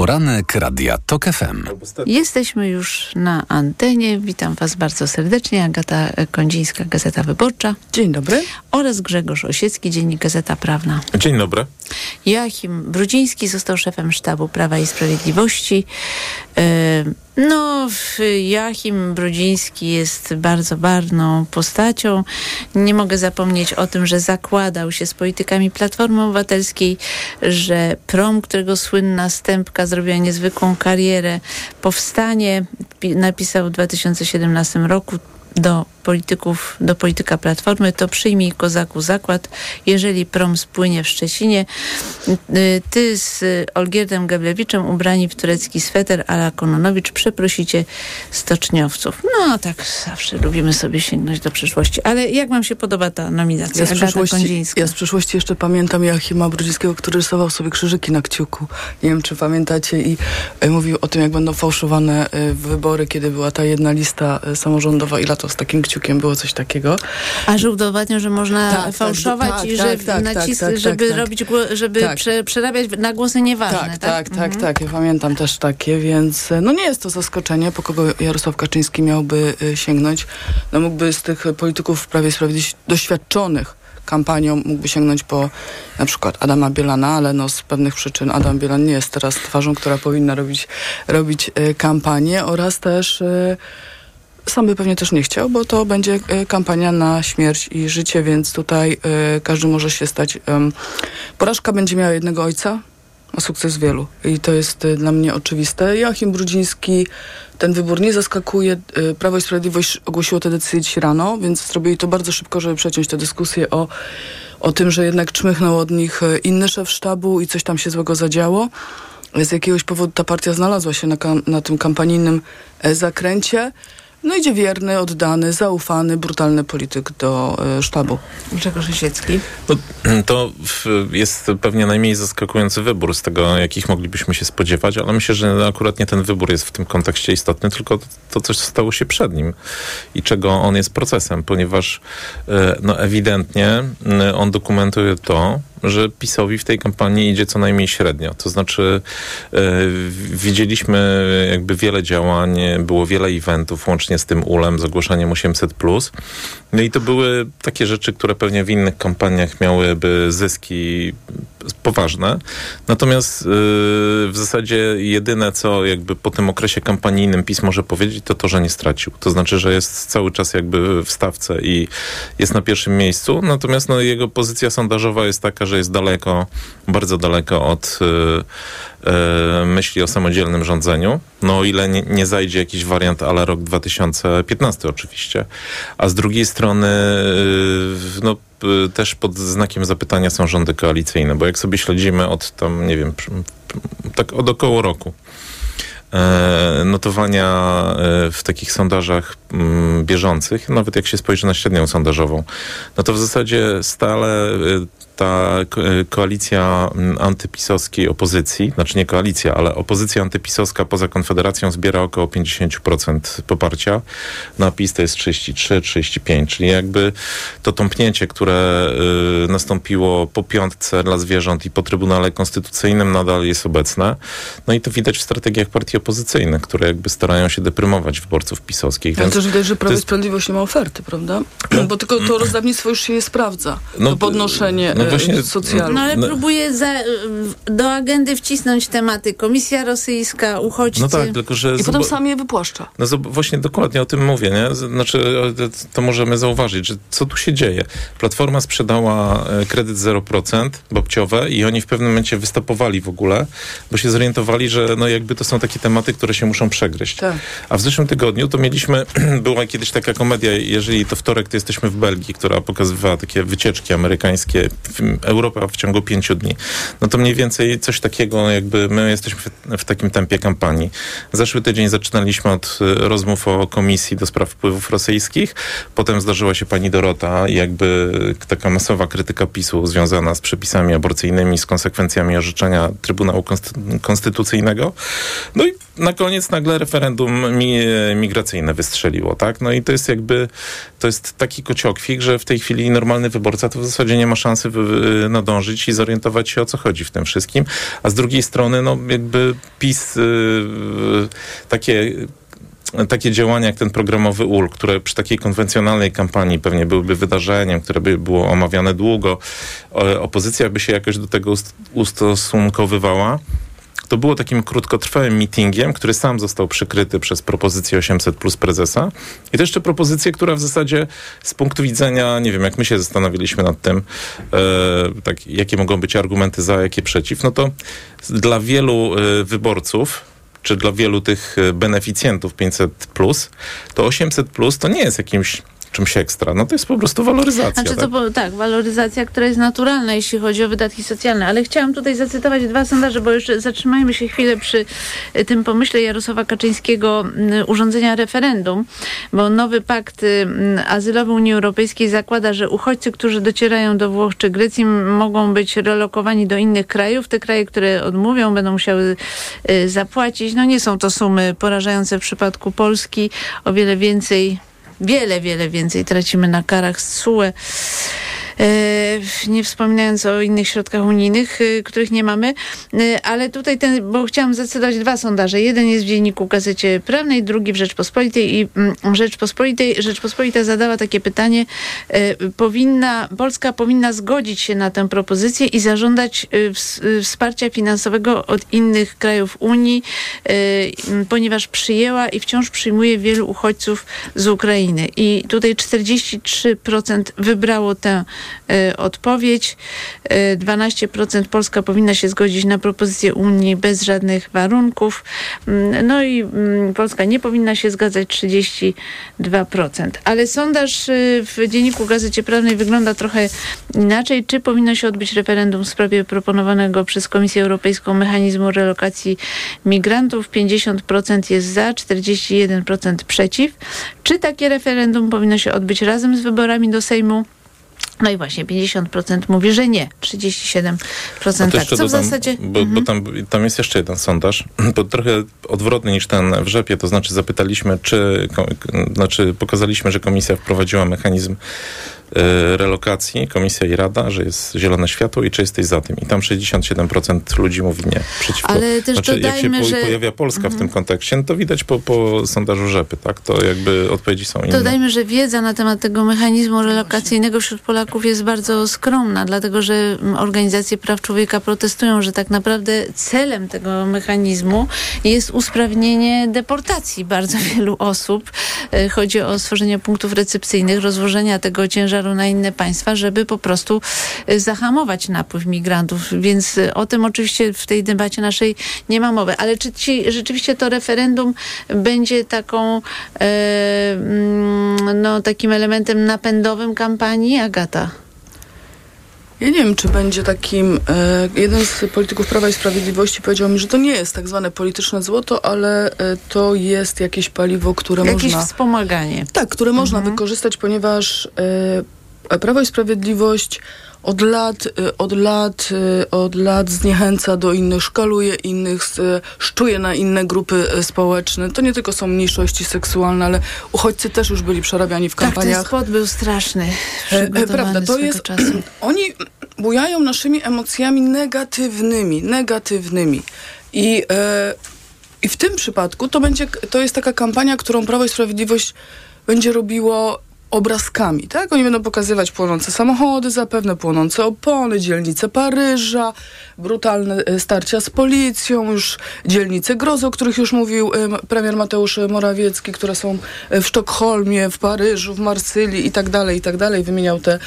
Speaker 9: Poranek Radia TOK FM.
Speaker 10: Jesteśmy już na antenie. Witam Was bardzo serdecznie. Agata Kondzińska, Gazeta Wyborcza.
Speaker 26: Dzień dobry.
Speaker 10: Oraz Grzegorz Osiecki, Dziennik Gazeta Prawna.
Speaker 27: Dzień dobry.
Speaker 10: Joachim Brudziński został szefem sztabu Prawa i Sprawiedliwości. No, Joachim Brudziński jest bardzo barwną postacią. Nie mogę zapomnieć o tym, że zakładał się z politykami Platformy Obywatelskiej, że prom, którego słynna stępka zrobiła niezwykłą karierę, powstanie, napisał w 2017 roku do polityków, do polityka Platformy, to przyjmij Kozaku zakład, jeżeli prom spłynie w Szczecinie. Ty z Olgierdem Gablewiczem ubrani w turecki sweter ala Kononowicz przeprosicie stoczniowców. No tak zawsze lubimy sobie sięgnąć do przyszłości. Ale jak wam się podoba ta nominacja?
Speaker 26: Ja z, przyszłości, ja z przyszłości jeszcze pamiętam Joachima Brudzińskiego, który rysował sobie krzyżyki na kciuku. Nie wiem, czy pamiętacie i e, mówił o tym, jak będą fałszowane e, wybory, kiedy była ta jedna lista e, samorządowa i lato z takim kciukiem było coś takiego.
Speaker 10: A że udowadniał, że można tak, fałszować tak, i że tak, tak nacisk, tak, tak, żeby robić, żeby prze, przerabiać na głosy nieważne.
Speaker 26: Tak, tak, tak, mhm. tak. Ja pamiętam też takie, więc no nie jest to zaskoczenie, po kogo Jarosław Kaczyński miałby sięgnąć. No mógłby z tych polityków w Prawie Sprawiedliwości doświadczonych kampanią mógłby sięgnąć po na przykład Adama Bielana, ale no z pewnych przyczyn Adam Bielan nie jest teraz twarzą, która powinna robić, robić kampanię oraz też sam by pewnie też nie chciał, bo to będzie e, kampania na śmierć i życie, więc tutaj y, każdy może się stać. Porażka będzie miała jednego ojca, a sukces wielu. I to jest y, dla mnie oczywiste. Joachim Brudziński, ten wybór nie zaskakuje. Prawo i Sprawiedliwość ogłosiło tę decyzję dziś rano, więc zrobili to bardzo szybko, żeby przeciąć tę dyskusję o, o tym, że jednak czmychnął od nich inny szef sztabu i coś tam się złego zadziało. Z jakiegoś powodu ta partia znalazła się na, na tym kampanijnym e, zakręcie. No idzie wierny, oddany, zaufany, brutalny polityk do y, sztabu.
Speaker 10: Grzegorz Osiecki.
Speaker 27: No, <clears throat> to jest pewnie najmniej zaskakujący wybór z tego, jakich moglibyśmy się spodziewać, ale myślę, że akurat nie ten wybór jest w tym kontekście istotny, tylko to, co stało się przed nim i czego on jest procesem, ponieważ y, no, ewidentnie y, on dokumentuje to, że PiSowi w tej kampanii idzie co najmniej średnio. To znaczy e, widzieliśmy jakby wiele działań, było wiele eventów, łącznie z tym ulem, z ogłoszeniem 800+. No i to były takie rzeczy, które pewnie w innych kampaniach miałyby zyski poważne. Natomiast yy, w zasadzie jedyne, co jakby po tym okresie kampanijnym PiS może powiedzieć, to to, że nie stracił. To znaczy, że jest cały czas jakby w stawce i jest na pierwszym miejscu. Natomiast no, jego pozycja sondażowa jest taka, że jest daleko, bardzo daleko od yy, myśli o samodzielnym rządzeniu. No o ile nie, nie zajdzie jakiś wariant ale rok 2015 oczywiście. A z drugiej strony yy, no też pod znakiem zapytania są rządy koalicyjne, bo jak sobie śledzimy od tam, nie wiem, tak od około roku, e, notowania e, w takich sondażach bieżących, nawet jak się spojrzy na średnią sondażową, no to w zasadzie stale e, ta e, koalicja mm, antypisowskiej opozycji, znaczy nie koalicja, ale opozycja antypisowska poza Konfederacją zbiera około 50% poparcia. Na PiS to jest 33-35, czyli jakby to tąpnięcie, które y, nastąpiło po piątce dla zwierząt i po Trybunale Konstytucyjnym nadal jest obecne. No i to widać w strategiach partii opozycyjnych, które jakby starają się deprymować wyborców pisowskich.
Speaker 26: Ale też widać, że Prawo i
Speaker 27: jest-
Speaker 26: Sprawiedliwość nie ma oferty, prawda? Bo tylko to <clears throat> rozdawnictwo już się nie sprawdza.
Speaker 27: No,
Speaker 26: to podnoszenie
Speaker 27: no
Speaker 26: no
Speaker 27: właśnie-
Speaker 26: socjalne.
Speaker 10: No ale
Speaker 27: No-
Speaker 10: próbuje za, do agendy wcisnąć tematy. Komisja rosyjska, uchodźcy.
Speaker 27: No tak, tylko że...
Speaker 26: I potem sam je wypłaszcza.
Speaker 27: No właśnie dokładnie o tym mówię, nie? Znaczy, to możemy zauważyć, że co tu się dzieje. Platforma sprzedała e, kredyt 0% babciowe i oni w pewnym momencie wystopowali w ogóle, bo się zorientowali, że no jakby to są takie tematy, które się muszą przegryźć.
Speaker 26: Tak.
Speaker 27: A w zeszłym tygodniu to mieliśmy, <clears throat> była kiedyś taka komedia, jeżeli to wtorek, to jesteśmy w Belgii, która pokazywała takie wycieczki amerykańskie, w- Europa w ciągu pięciu dni. No to mniej więcej coś takiego, jakby my jesteśmy w, w takim tempie kampanii. Zeszły tydzień zaczynaliśmy od y, rozmów o Komisji do Spraw Wpływów Rosyjskich, potem zdarzyła się pani Dorota jakby taka masowa krytyka PiSu związana z przepisami aborcyjnymi, z konsekwencjami orzeczenia Trybunału Konsty- Konstytucyjnego. No i na koniec nagle referendum mi, migracyjne wystrzeliło, tak? No i to jest jakby, to jest taki kociokwik, że w tej chwili normalny wyborca to w zasadzie nie ma szansy wy- nadążyć i zorientować się o co chodzi w tym wszystkim. A z drugiej strony, no jakby PiS y, y, takie takie działania jak ten programowy UL, które przy takiej konwencjonalnej kampanii pewnie byłyby wydarzeniem, które by było omawiane długo, opozycja by się jakoś do tego ust- ustosunkowywała. To było takim krótkotrwałym meetingiem, który sam został przykryty przez propozycję 800 plus prezesa. I to jeszcze propozycję, która w zasadzie z punktu widzenia, nie wiem, jak my się zastanowiliśmy nad tym, e, tak, jakie mogą być argumenty za, jakie przeciw, no to dla wielu e, wyborców, czy dla wielu tych e, beneficjentów 500 plus, to 800 plus to nie jest jakimś czymś ekstra. No to jest po prostu waloryzacja.
Speaker 10: Znaczy
Speaker 27: tak?
Speaker 10: to tak, waloryzacja, która jest naturalna, jeśli chodzi o wydatki socjalne, ale chciałam tutaj zacytować dwa sondaże, bo jeszcze zatrzymajmy się chwilę przy y, tym pomyśle Jarosława Kaczyńskiego y, urządzenia referendum, bo nowy pakt y, azylowy Unii Europejskiej zakłada, że uchodźcy, którzy docierają do Włoch czy Grecji mogą być relokowani do innych krajów. Te kraje, które odmówią, będą musiały zapłacić. No nie są to sumy porażające w przypadku Polski. O wiele więcej wiele, wiele więcej tracimy na karach z SUE. E, nie wspominając o innych środkach unijnych, e, których nie mamy, E, ale tutaj ten, bo chciałam zacytować dwa sondaże. Jeden jest w dzienniku Gazecie Prawnej, drugi w Rzeczpospolitej i mm, Rzeczpospolitej, Rzeczpospolita zadała takie pytanie, powinna, Polska powinna zgodzić się na tę propozycję i zażądać ws- wsparcia finansowego od innych krajów Unii, ponieważ przyjęła i wciąż przyjmuje wielu uchodźców z Ukrainy. I tutaj 43% wybrało tę odpowiedź. E, 12% Polska powinna się zgodzić na propozycję Unii bez żadnych warunków. Mm, No i mm, Polska nie powinna się zgadzać 32%. Ale sondaż e, w Dzienniku Gazecie Prawnej wygląda trochę inaczej. Czy powinno się odbyć referendum w sprawie proponowanego przez Komisję Europejską mechanizmu relokacji migrantów? 50% jest za, 41% przeciw. Czy takie referendum powinno się odbyć razem z wyborami do Sejmu? No i właśnie 50% mówi, że nie, 37%
Speaker 27: A to
Speaker 10: tak. Co w
Speaker 27: dodam,
Speaker 10: zasadzie...
Speaker 27: Bo, bo tam, tam jest jeszcze jeden sondaż, <clears throat> bo trochę odwrotny niż ten w rzepie, to znaczy zapytaliśmy, czy, znaczy pokazaliśmy, że komisja wprowadziła mechanizm relokacji, komisja i rada, że jest zielone światło i czy jesteś za tym. I tam 67% ludzi mówi nie, przeciwko.
Speaker 10: Ale też
Speaker 27: znaczy, jak się
Speaker 10: dodajmy, że-
Speaker 27: pojawia Polska w
Speaker 10: Mhm.
Speaker 27: tym kontekście, no to widać po, po sondażu rzepy, tak? To jakby odpowiedzi są inne.
Speaker 10: Dodajmy, że wiedza na temat tego mechanizmu relokacyjnego wśród Polaków jest bardzo skromna, dlatego że organizacje praw człowieka protestują, że tak naprawdę celem tego mechanizmu jest usprawnienie deportacji bardzo wielu osób. E, Chodzi o stworzenie punktów recepcyjnych, rozłożenia tego ciężaru na inne państwa, żeby po prostu e, zahamować napływ migrantów. Więc e, o tym oczywiście w tej debacie naszej nie ma mowy. Ale czy ci, rzeczywiście to referendum będzie taką e, no, takim elementem napędowym kampanii, Agata?
Speaker 26: Ja nie wiem, czy będzie takim. E, jeden z polityków Prawa i Sprawiedliwości powiedział mi, że to nie jest tak zwane polityczne złoto, ale e, to jest jakieś paliwo, które
Speaker 10: Jakieś
Speaker 26: można.
Speaker 10: wspomaganie.
Speaker 26: Tak, które można wykorzystać, ponieważ e, Prawo i Sprawiedliwość od lat, y, od lat, y, od lat zniechęca do innych, szkaluje innych, szczuje na inne grupy y, społeczne. To nie tylko są mniejszości seksualne, ale uchodźcy też już byli przerabiani w
Speaker 10: Tak, ten
Speaker 26: kampaniach.
Speaker 10: spot był straszny.
Speaker 26: E, e, Prawda, to jest.
Speaker 10: Czasu. <clears throat>
Speaker 26: Oni bujają naszymi emocjami negatywnymi, negatywnymi. I, e, I w tym przypadku to będzie, to jest taka kampania, którą Prawo i Sprawiedliwość będzie robiło obrazkami, tak? Oni będą pokazywać płonące samochody, zapewne płonące opony, dzielnice Paryża, brutalne e, starcia z policją, już dzielnice grozy, o których już mówił e, premier Mateusz Morawiecki, które są e, w Sztokholmie, w Paryżu, w Marsylii i tak dalej, i tak dalej. Wymieniał te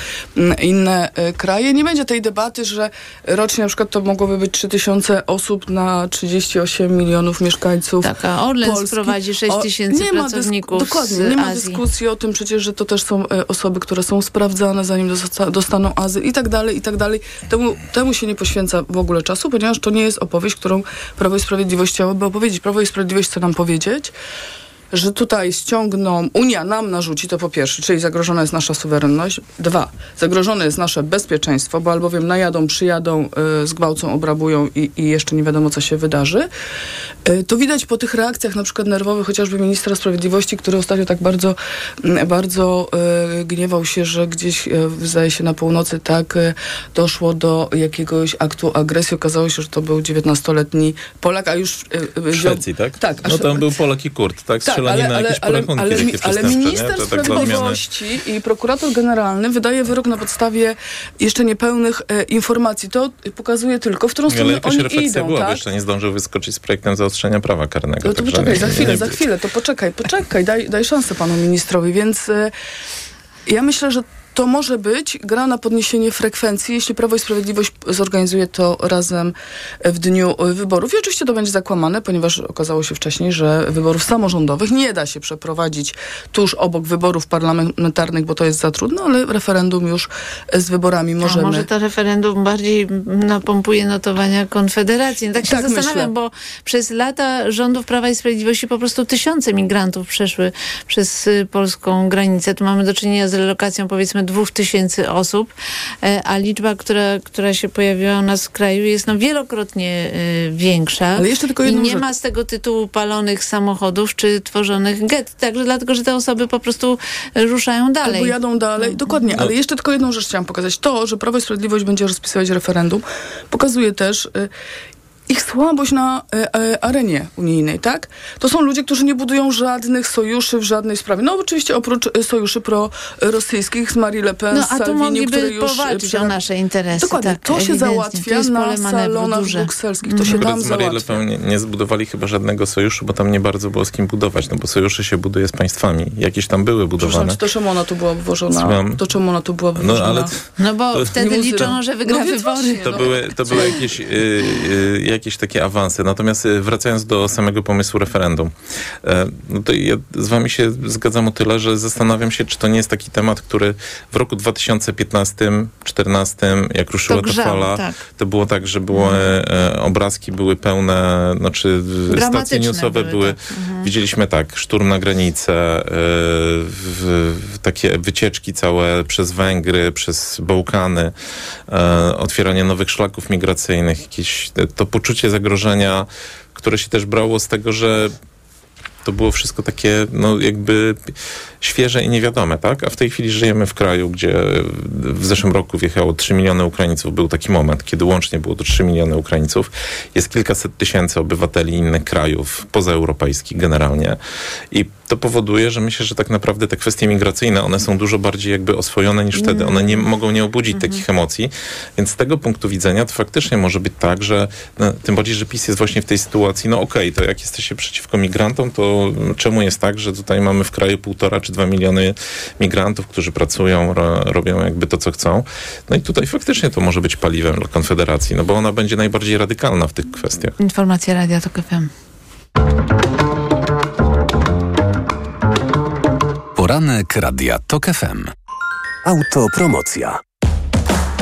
Speaker 26: inne e, kraje. Nie będzie tej debaty, że rocznie na przykład to mogłoby być 3000 osób na 38 milionów mieszkańców
Speaker 10: Tak, a Orlen
Speaker 26: Polski.
Speaker 10: sprowadzi 6
Speaker 26: O,
Speaker 10: tysięcy pracowników
Speaker 26: Dokładnie, nie ma
Speaker 10: Azji.
Speaker 26: dyskusji o tym przecież, że to też są e, osoby, które są sprawdzane, zanim dosta- dostaną azyl i tak dalej, i tak dalej. Temu, temu się nie poświęca w ogóle czasu, ponieważ to nie jest opowieść, którą Prawo i Sprawiedliwość chciałoby opowiedzieć. Prawo i Sprawiedliwość chce nam powiedzieć, że tutaj ściągną, Unia nam narzuci, to po pierwsze, czyli zagrożona jest nasza suwerenność. Dwa, zagrożone jest nasze bezpieczeństwo, bo albowiem najadą, przyjadą, y, zgwałcą, obrabują i, i jeszcze nie wiadomo, co się wydarzy. Y, to widać po tych reakcjach, na przykład nerwowych, chociażby ministra sprawiedliwości, który ostatnio tak bardzo, mm, bardzo y, gniewał się, że gdzieś, y, zdaje się, na północy tak y, doszło do jakiegoś aktu agresji. Okazało się, że to był 19-letni Polak, a już... y, y,
Speaker 27: Szwecji, tak?
Speaker 26: Tak, a
Speaker 27: No tam był Polak i Kurt, tak?
Speaker 26: tak, Ale,
Speaker 27: na
Speaker 26: ale,
Speaker 27: jakieś
Speaker 26: ale,
Speaker 27: porachunki
Speaker 26: ale,
Speaker 27: takie
Speaker 26: ale minister
Speaker 27: tak za
Speaker 26: sprawiedliwości i prokurator generalny wydaje wyrok na podstawie jeszcze niepełnych e, informacji. To pokazuje tylko, w którą
Speaker 27: Ale
Speaker 26: stronę
Speaker 27: jakaś
Speaker 26: oni
Speaker 27: refleksja
Speaker 26: idą,
Speaker 27: była,
Speaker 26: tak?
Speaker 27: jeszcze nie zdążył wyskoczyć z projektem zaostrzenia prawa karnego.
Speaker 26: No to poczekaj, za
Speaker 27: nie-
Speaker 26: chwilę,
Speaker 27: nie-
Speaker 26: za chwilę, to poczekaj, poczekaj, daj, daj szansę panu ministrowi, więc e, ja myślę, że to może być gra na podniesienie frekwencji, jeśli Prawo i Sprawiedliwość zorganizuje to razem w dniu wyborów. I oczywiście to będzie zakłamane, ponieważ okazało się wcześniej, że wyborów samorządowych nie da się przeprowadzić tuż obok wyborów parlamentarnych, bo to jest za trudno, ale referendum już z wyborami
Speaker 10: A
Speaker 26: możemy.
Speaker 10: może to referendum bardziej napompuje notowania Konfederacji. No tak się
Speaker 26: Tak
Speaker 10: zastanawiam,
Speaker 26: myślę.
Speaker 10: bo przez lata rządów Prawa i Sprawiedliwości po prostu tysiące migrantów przeszły przez y, polską granicę. Tu mamy do czynienia z relokacją powiedzmy dwóch tysięcy osób, e, a liczba, która, która się pojawiła u nas w kraju jest no wielokrotnie y, większa.
Speaker 26: Ale jeszcze tylko
Speaker 10: I
Speaker 26: jedną
Speaker 10: nie
Speaker 26: rzecz.
Speaker 10: ma z tego tytułu palonych samochodów czy tworzonych get. Także dlatego, że te osoby po prostu ruszają dalej.
Speaker 26: Albo jadą dalej. Dokładnie, ale jeszcze tylko jedną rzecz chciałam pokazać. To, że Prawo i Sprawiedliwość będzie rozpisywać referendum, pokazuje też y, ich słabość na y, y, arenie unijnej, tak? To są ludzie, którzy nie budują żadnych sojuszy w żadnej sprawie. No oczywiście oprócz y, sojuszy prorosyjskich z Marie Le Pen,
Speaker 10: No,
Speaker 26: z
Speaker 10: a tu
Speaker 26: Salvini, który już... y, przera-
Speaker 10: o nasze interesy.
Speaker 26: Dokładnie,
Speaker 10: tak,
Speaker 26: to się załatwia
Speaker 10: To
Speaker 26: na salonach
Speaker 10: duże.
Speaker 26: brukselskich. To się
Speaker 27: Akurat
Speaker 26: tam
Speaker 27: z Marie Le
Speaker 26: załatwia.
Speaker 27: Pen nie, nie zbudowali chyba żadnego sojuszu, bo tam nie bardzo było z kim budować, no bo sojusze się buduje z państwami. Jakieś tam były
Speaker 26: Przepraszam,
Speaker 27: budowane.
Speaker 26: to czemu ona tu była wywożona?
Speaker 27: Słucham?
Speaker 26: To czemu ona tu była
Speaker 27: No
Speaker 26: wywożona?
Speaker 27: ale
Speaker 10: No bo
Speaker 27: To-
Speaker 10: wtedy liczono, że wygra
Speaker 26: No
Speaker 10: wybory.
Speaker 27: To
Speaker 26: no.
Speaker 27: były, to były jakieś, y, y, jakieś takie awanse. Natomiast y, wracając do samego pomysłu referendum, e, no to ja z wami się zgadzam o tyle, że zastanawiam się, czy to nie jest taki temat, który w roku 2015-2014, jak ruszyła ta fala,
Speaker 10: tak.
Speaker 27: to było tak, że było, e, e, obrazki były pełne, znaczy stacje newsowe
Speaker 10: były,
Speaker 27: były,
Speaker 10: tak. Mhm.
Speaker 27: widzieliśmy tak, szturm na granicę, e, w, w takie wycieczki całe przez Węgry, przez Bałkany, otwieranie nowych szlaków migracyjnych, jakieś to poczucie zagrożenia, które się też brało z tego, że to było wszystko takie, no jakby świeże i niewiadome, tak? A w tej chwili żyjemy w kraju, gdzie w zeszłym roku wjechało 3 miliony Ukraińców. Był taki moment, kiedy łącznie było to 3 miliony Ukraińców. Jest kilkaset tysięcy obywateli innych krajów, pozaeuropejskich generalnie. I to powoduje, że myślę, że tak naprawdę te kwestie migracyjne, one są dużo bardziej jakby oswojone niż wtedy. One nie mogą nie obudzić takich emocji. Więc z tego punktu widzenia to faktycznie może być tak, że no, tym bardziej, że PiS jest właśnie w tej sytuacji, no okej, to jak jesteście przeciwko migrantom, to czemu jest tak, że tutaj mamy w kraju półtora czy dwa miliony migrantów, którzy pracują, ro, robią jakby to, co chcą. No i tutaj faktycznie to może być paliwem dla Konfederacji, no bo ona będzie najbardziej radykalna w tych kwestiach.
Speaker 10: Informacja Radia TOK FM.
Speaker 8: Poranek Radia TOK FM. Autopromocja.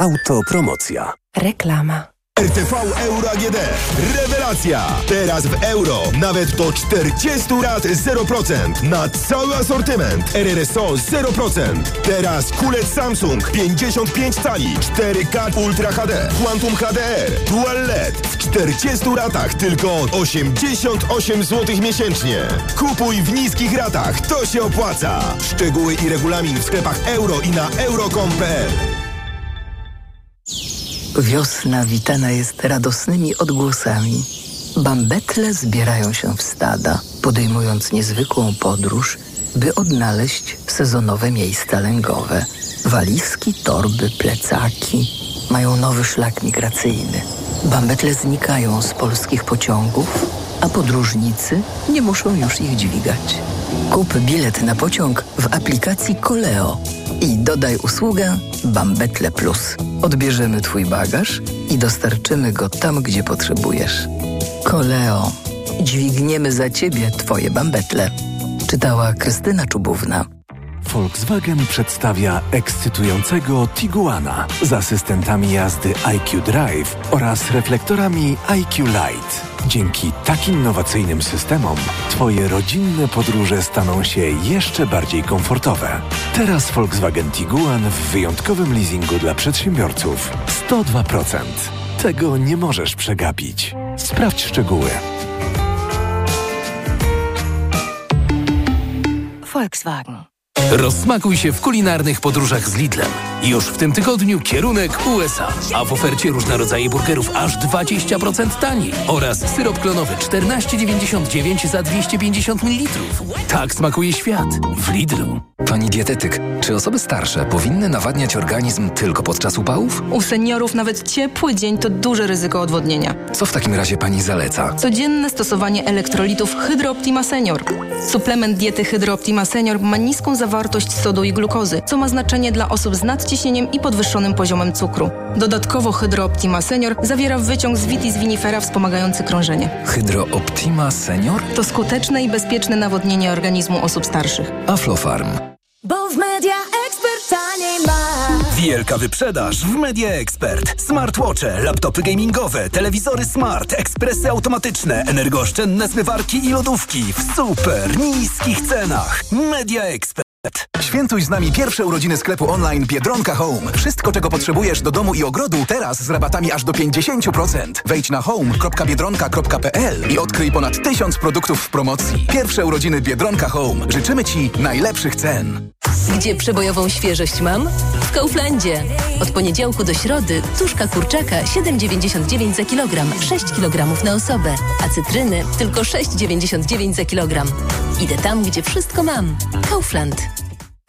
Speaker 9: Autopromocja.
Speaker 17: Reklama.
Speaker 13: RTV Euro AGD. Rewelacja! Teraz w euro nawet do 40 lat 0%. Na cały asortyment. RRSO 0%. Teraz kulec Samsung 55 cali 4K Ultra HD. Quantum HDR. Dual LED. W 40 ratach tylko 88 zł miesięcznie. Kupuj w niskich ratach. To się opłaca. Szczegóły i regulamin w sklepach euro i na euro.com.pl
Speaker 28: Wiosna witana jest radosnymi odgłosami. Bambetle zbierają się w stada, podejmując niezwykłą podróż, by odnaleźć sezonowe miejsca lęgowe. Walizki, torby, plecaki mają nowy szlak migracyjny. Bambetle znikają z polskich pociągów, a podróżnicy nie muszą już ich dźwigać. Kup bilet na pociąg w aplikacji Koleo i dodaj usługę Bambetle Plus. Odbierzemy Twój bagaż i dostarczymy go tam, gdzie potrzebujesz. Koleo. Dźwigniemy za Ciebie Twoje bambetle. Czytała Krystyna Czubówna.
Speaker 21: Volkswagen przedstawia ekscytującego Tiguana z asystentami jazdy IQ Drive oraz reflektorami IQ Light. Dzięki tak innowacyjnym systemom Twoje rodzinne podróże staną się jeszcze bardziej komfortowe. Teraz Volkswagen Tiguan w wyjątkowym leasingu dla przedsiębiorców 102%. Tego nie możesz przegapić. Sprawdź szczegóły.
Speaker 17: Volkswagen.
Speaker 20: Rozsmakuj się w kulinarnych podróżach z Lidlem. Już w tym tygodniu kierunek USA, a w ofercie różne rodzaje burgerów aż 20% taniej oraz syrop klonowy 14,99 za 250 ml. Tak smakuje świat w Lidlu.
Speaker 29: Pani dietetyk, czy osoby starsze powinny nawadniać organizm tylko podczas upałów?
Speaker 30: U seniorów nawet ciepły dzień to duże ryzyko odwodnienia.
Speaker 29: Co w takim razie pani zaleca?
Speaker 30: Codzienne stosowanie elektrolitów Hydro Optima Senior. Suplement diety Hydro Optima Senior ma niską zawartość sodu i glukozy, co ma znaczenie dla osób z nadciśnieniem i podwyższonym poziomem cukru. Dodatkowo Hydro Optima Senior zawiera wyciąg z vitis vinifera wspomagający krążenie.
Speaker 29: Hydro Optima Senior?
Speaker 30: To skuteczne i bezpieczne nawodnienie organizmu osób starszych.
Speaker 29: Aflofarm.
Speaker 31: Bo w Media Expert taniej ma.
Speaker 19: Wielka wyprzedaż w Media Expert. Smartwatche, laptopy gamingowe, telewizory smart, ekspresy automatyczne, energooszczędne zmywarki i lodówki w super niskich cenach. Media Expert.
Speaker 12: Świętuj z nami pierwsze urodziny sklepu online Biedronka Home. Wszystko, czego potrzebujesz do domu i ogrodu, teraz z rabatami aż do 50%. Wejdź na home.biedronka.pl i odkryj ponad tysiąc produktów w promocji. Pierwsze urodziny Biedronka Home. Życzymy Ci najlepszych cen.
Speaker 14: Gdzie przebojową świeżość mam? W Kauflandzie. Od poniedziałku do środy tuszka kurczaka 7,99 za kilogram, 6 kg na osobę, a cytryny tylko 6,99 za kilogram. Idę tam, gdzie wszystko mam. Kaufland.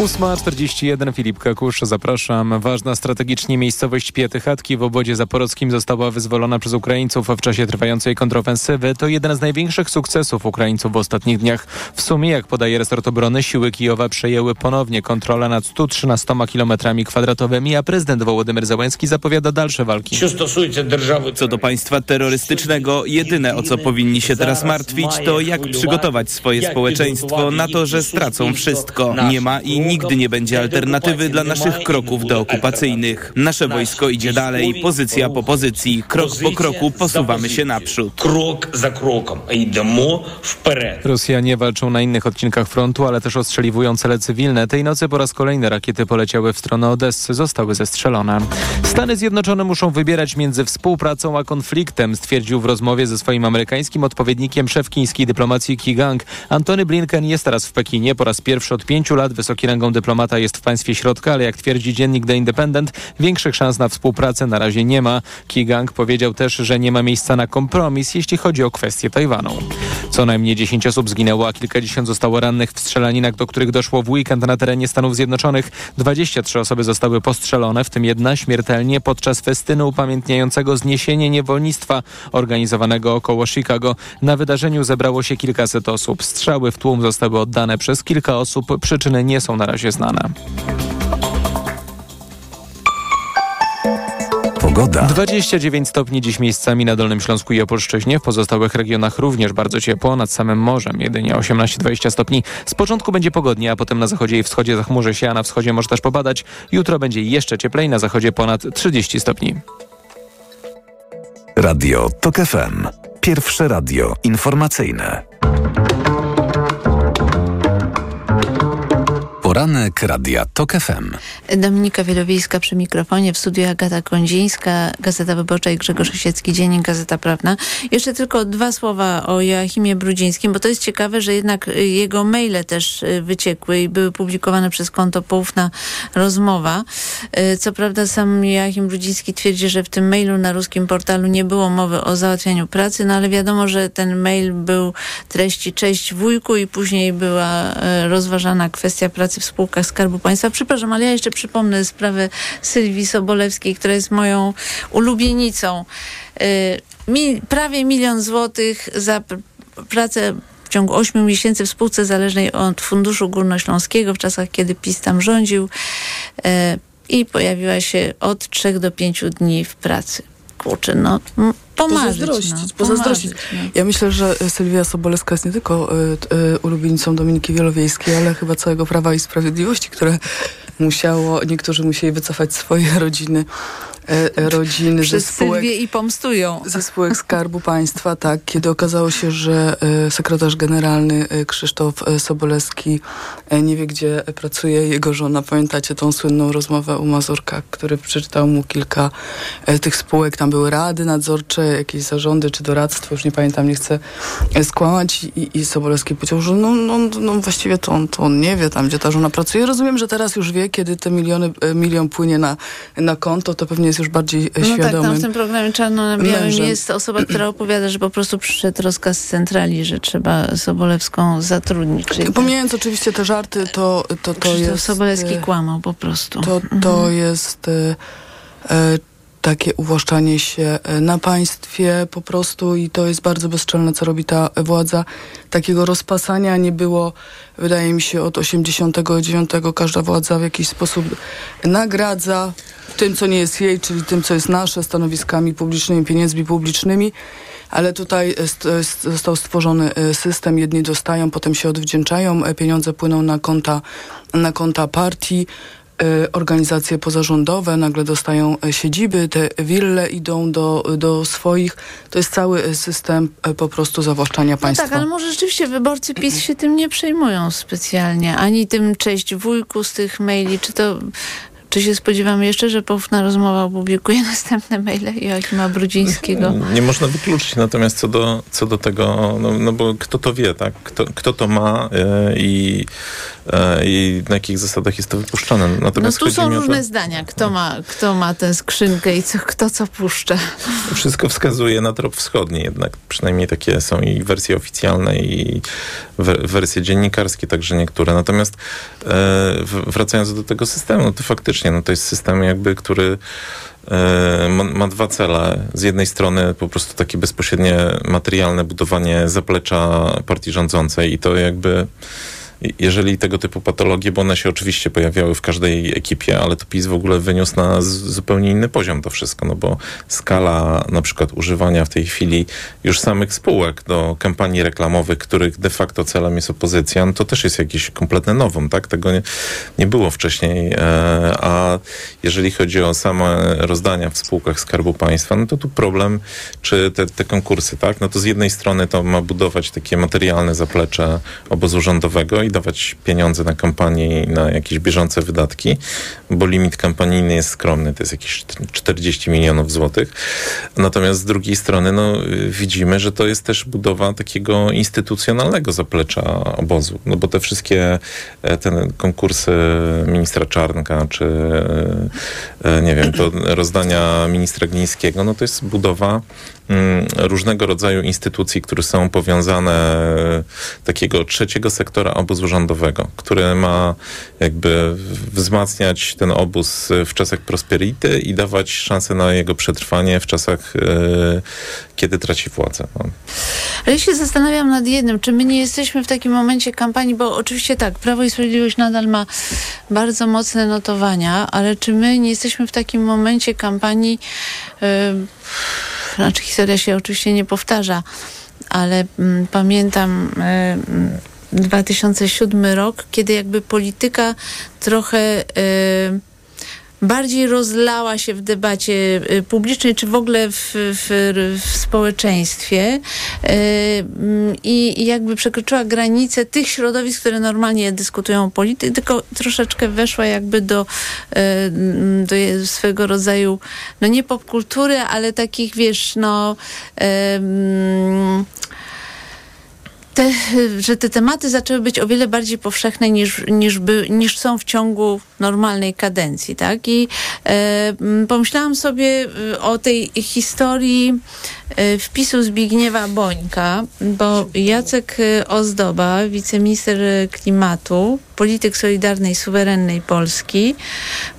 Speaker 2: 8.41 Filip Kakusz, zapraszam. Ważna strategicznie miejscowość Pietych-Chatki w obodzie zaporowskim została wyzwolona przez Ukraińców w czasie trwającej kontrofensywy. To jeden z największych sukcesów Ukraińców w ostatnich dniach. W sumie, jak podaje resort obrony, siły Kijowa przejęły ponownie kontrolę nad 113 km kwadratowymi, a prezydent Wołodymyr Załęski zapowiada dalsze walki.
Speaker 32: Co do państwa terrorystycznego, jedyne o co powinni się teraz martwić, to jak przygotować swoje społeczeństwo na to, że stracą wszystko. Nie ma i nigdy nie będzie alternatywy dla naszych kroków deokupacyjnych. Nasze wojsko idzie dalej, pozycja po pozycji, krok po kroku posuwamy się naprzód.
Speaker 33: Krok za krokiem idziemy wpierw.
Speaker 2: Rosjanie walczą na innych odcinkach frontu, ale też ostrzeliwują cele cywilne. Tej nocy po raz kolejny rakiety poleciały w stronę Odessy, zostały zestrzelone. Stany Zjednoczone muszą wybierać między współpracą a konfliktem, stwierdził w rozmowie ze swoim amerykańskim odpowiednikiem szef chińskiej dyplomacji Qi Gang. Antony Blinken jest teraz w Pekinie po raz pierwszy od pięciu lat wysoki rang rangą dyplomata jest w państwie środka, ale jak twierdzi dziennik The Independent, większych szans na współpracę na razie nie ma. Kigang powiedział też, że nie ma miejsca na kompromis, jeśli chodzi o kwestię Tajwanu. Co najmniej 10 osób zginęło, a kilkadziesiąt zostało rannych w strzelaninach, do których doszło w weekend na terenie Stanów Zjednoczonych. 23 osoby zostały postrzelone, w tym jedna śmiertelnie podczas festynu upamiętniającego zniesienie niewolnictwa organizowanego około Chicago. Na wydarzeniu zebrało się kilkaset osób. Strzały w tłum zostały oddane przez kilka osób. Przyczyny nie są na razie znane.
Speaker 8: Pogoda.
Speaker 2: 29 stopni dziś miejscami na Dolnym Śląsku i Opolszczyźnie. W pozostałych regionach również bardzo ciepło, nad samym morzem jedynie 18-20 stopni. Z początku będzie pogodnie, a potem na zachodzie i wschodzie zachmurzy się, a na wschodzie może też popadać. Jutro będzie jeszcze cieplej, na zachodzie ponad 30 stopni.
Speaker 8: Radio TOK FM. Pierwsze radio informacyjne. Poranek Radia TOK FM.
Speaker 10: Dominika Wielowiejska przy mikrofonie, w studiu Agata Kondzińska, Gazeta Wyborcza i Grzegorz Osiecki, Dziennik Gazeta Prawna. Jeszcze tylko dwa słowa o Joachimie Brudzińskim, bo to jest ciekawe, że jednak jego maile też y, wyciekły i były publikowane przez konto Poufna Rozmowa. Y, Co prawda sam Joachim Brudziński twierdzi, że w tym mailu na ruskim portalu nie było mowy o załatwianiu pracy, no ale wiadomo, że ten mail był treści cześć wujku i później była y, rozważana kwestia pracy w spółkach Skarbu Państwa. Przepraszam, ale ja jeszcze przypomnę sprawę Sylwii Sobolewskiej, która jest moją ulubienicą. Y, prawie milion złotych za pr- pracę w ciągu 8 miesięcy w spółce zależnej od Funduszu Górnośląskiego w czasach, kiedy PiS tam rządził y, i pojawiła się od 3 do 5 dni w pracy. Kurczę, no pomarzyć.
Speaker 26: Pozazdrościć,
Speaker 10: no,
Speaker 26: pozazdrościć.
Speaker 10: pomarzyć, no.
Speaker 26: Ja myślę, że Sylwia Sobolewska jest nie tylko y, y, ulubienicą Dominiki Wielowiejskiej, ale chyba całego Prawa i Sprawiedliwości, które musiało, niektórzy musieli wycofać swoje rodziny, e, rodziny ze
Speaker 10: Przez
Speaker 26: spółek
Speaker 10: Sylwię i pomstują.
Speaker 26: ze spółek Skarbu Państwa, tak, kiedy okazało się, że e, sekretarz generalny e, Krzysztof e, Sobolewski e, nie wie, gdzie pracuje jego żona. Pamiętacie tą słynną rozmowę u Mazurka, który przeczytał mu kilka e, tych spółek. Tam były rady nadzorcze, jakieś zarządy czy doradztwo, już nie pamiętam, nie chcę e, skłamać. I, i Sobolewski powiedział, że no, no, no właściwie to on, to on nie wie tam, gdzie ta żona pracuje. Rozumiem, że teraz już wie, kiedy te miliony, e, milion płynie na, na konto, to pewnie jest już bardziej e,
Speaker 10: No tak, tam w tym programie Czarno na Białym jest osoba, która opowiada, że po prostu przyszedł rozkaz z centrali, że trzeba Sobolewską zatrudnić. Czyli
Speaker 26: Pomijając oczywiście te żarty, to, to, to
Speaker 10: Krzysztof
Speaker 26: jest...
Speaker 10: Sobolewski
Speaker 26: e,
Speaker 10: kłamał po prostu.
Speaker 26: To, to jest e, e, takie uwłaszczanie się e, na państwie po prostu i to jest bardzo bezczelne, co robi ta władza. Takiego rozpasania nie było, wydaje mi się, od 89. Każda władza w jakiś sposób nagradza tym, co nie jest jej, czyli tym, co jest nasze, stanowiskami publicznymi, pieniędzmi publicznymi. Ale tutaj jest, jest, został stworzony e, system, jedni dostają, potem się odwdzięczają, e, pieniądze płyną na konta, na konta partii, e, organizacje pozarządowe nagle dostają e, siedziby, te wille idą do, do swoich. To jest cały e, system po prostu zawłaszczania
Speaker 10: No
Speaker 26: państwa.
Speaker 10: tak, ale może rzeczywiście wyborcy PiS się tym nie przejmują specjalnie, ani tym cześć wujku z tych maili, czy to... Czy się spodziewamy jeszcze, że Poufna Rozmowa opublikuje <laughs> następne maile Joachima Brudzińskiego?
Speaker 27: Nie można wykluczyć, natomiast co do, co do tego, no, no bo kto to wie, tak? Kto, kto to ma e, i, e, i na jakich zasadach jest to wypuszczane.
Speaker 10: No
Speaker 27: Natomiast
Speaker 10: tu
Speaker 27: chodzi
Speaker 10: są
Speaker 27: o to-
Speaker 10: różne zdania, kto ma, kto ma tę skrzynkę i co, kto co puszcza.
Speaker 27: Wszystko wskazuje na trop wschodni jednak. Przynajmniej takie są i wersje oficjalne i we- wersje dziennikarskie, także niektóre. Natomiast e, wracając do tego systemu, no to faktycznie no to jest system jakby, który e, ma dwa cele. Z jednej strony po prostu takie bezpośrednie materialne budowanie zaplecza partii rządzącej i to jakby jeżeli tego typu patologie, bo one się oczywiście pojawiały w każdej ekipie, ale to PiS w ogóle wyniósł na zupełnie inny poziom to wszystko, no bo skala na przykład używania w tej chwili już samych spółek do kampanii reklamowych, których de facto celem jest opozycja, no to też jest jakiś kompletny nowum, tak? Tego nie, nie było wcześniej, e, a jeżeli chodzi o same rozdania w spółkach Skarbu Państwa, no to tu problem, czy te, te konkursy, tak? No to z jednej strony to ma budować takie materialne zaplecze obozu rządowego i dawać pieniądze na kampanię i na jakieś bieżące wydatki, bo limit kampanijny jest skromny, to jest jakieś 40 milionów złotych. Natomiast z drugiej strony no, widzimy, że to jest też budowa takiego instytucjonalnego zaplecza obozu, no bo te wszystkie e, te konkursy ministra Czarnka, czy e, e, nie wiem, to rozdania ministra Glińskiego, no to jest budowa różnego rodzaju instytucji, które są powiązane e, takiego trzeciego sektora obozu rządowego, które ma jakby wzmacniać ten obóz w czasach prosperity i dawać szansę na jego przetrwanie w czasach, e, kiedy traci władzę. No.
Speaker 10: Ale ja się zastanawiam nad jednym, czy my nie jesteśmy w takim momencie kampanii, bo oczywiście tak, Prawo i Sprawiedliwość nadal ma bardzo mocne notowania, ale czy my nie jesteśmy w takim momencie kampanii, yy, znaczy historia się oczywiście nie powtarza, ale mm, pamiętam yy, 2007 rok, kiedy jakby polityka trochę yy, bardziej rozlała się w debacie y, publicznej, czy w ogóle w, w, w społeczeństwie y, i, i jakby przekroczyła granice tych środowisk, które normalnie dyskutują o polityce, tylko troszeczkę weszła jakby do, y, do swego rodzaju, no nie popkultury, ale takich, wiesz, no... Um, te, że te tematy zaczęły być o wiele bardziej powszechne niż, niż, by, niż są w ciągu normalnej kadencji, tak? I e, pomyślałam sobie e, o tej historii e, wpisu Zbigniewa Bońka, bo Jacek e, Ozdoba, wiceminister klimatu, polityk Solidarnej Suwerennej Polski,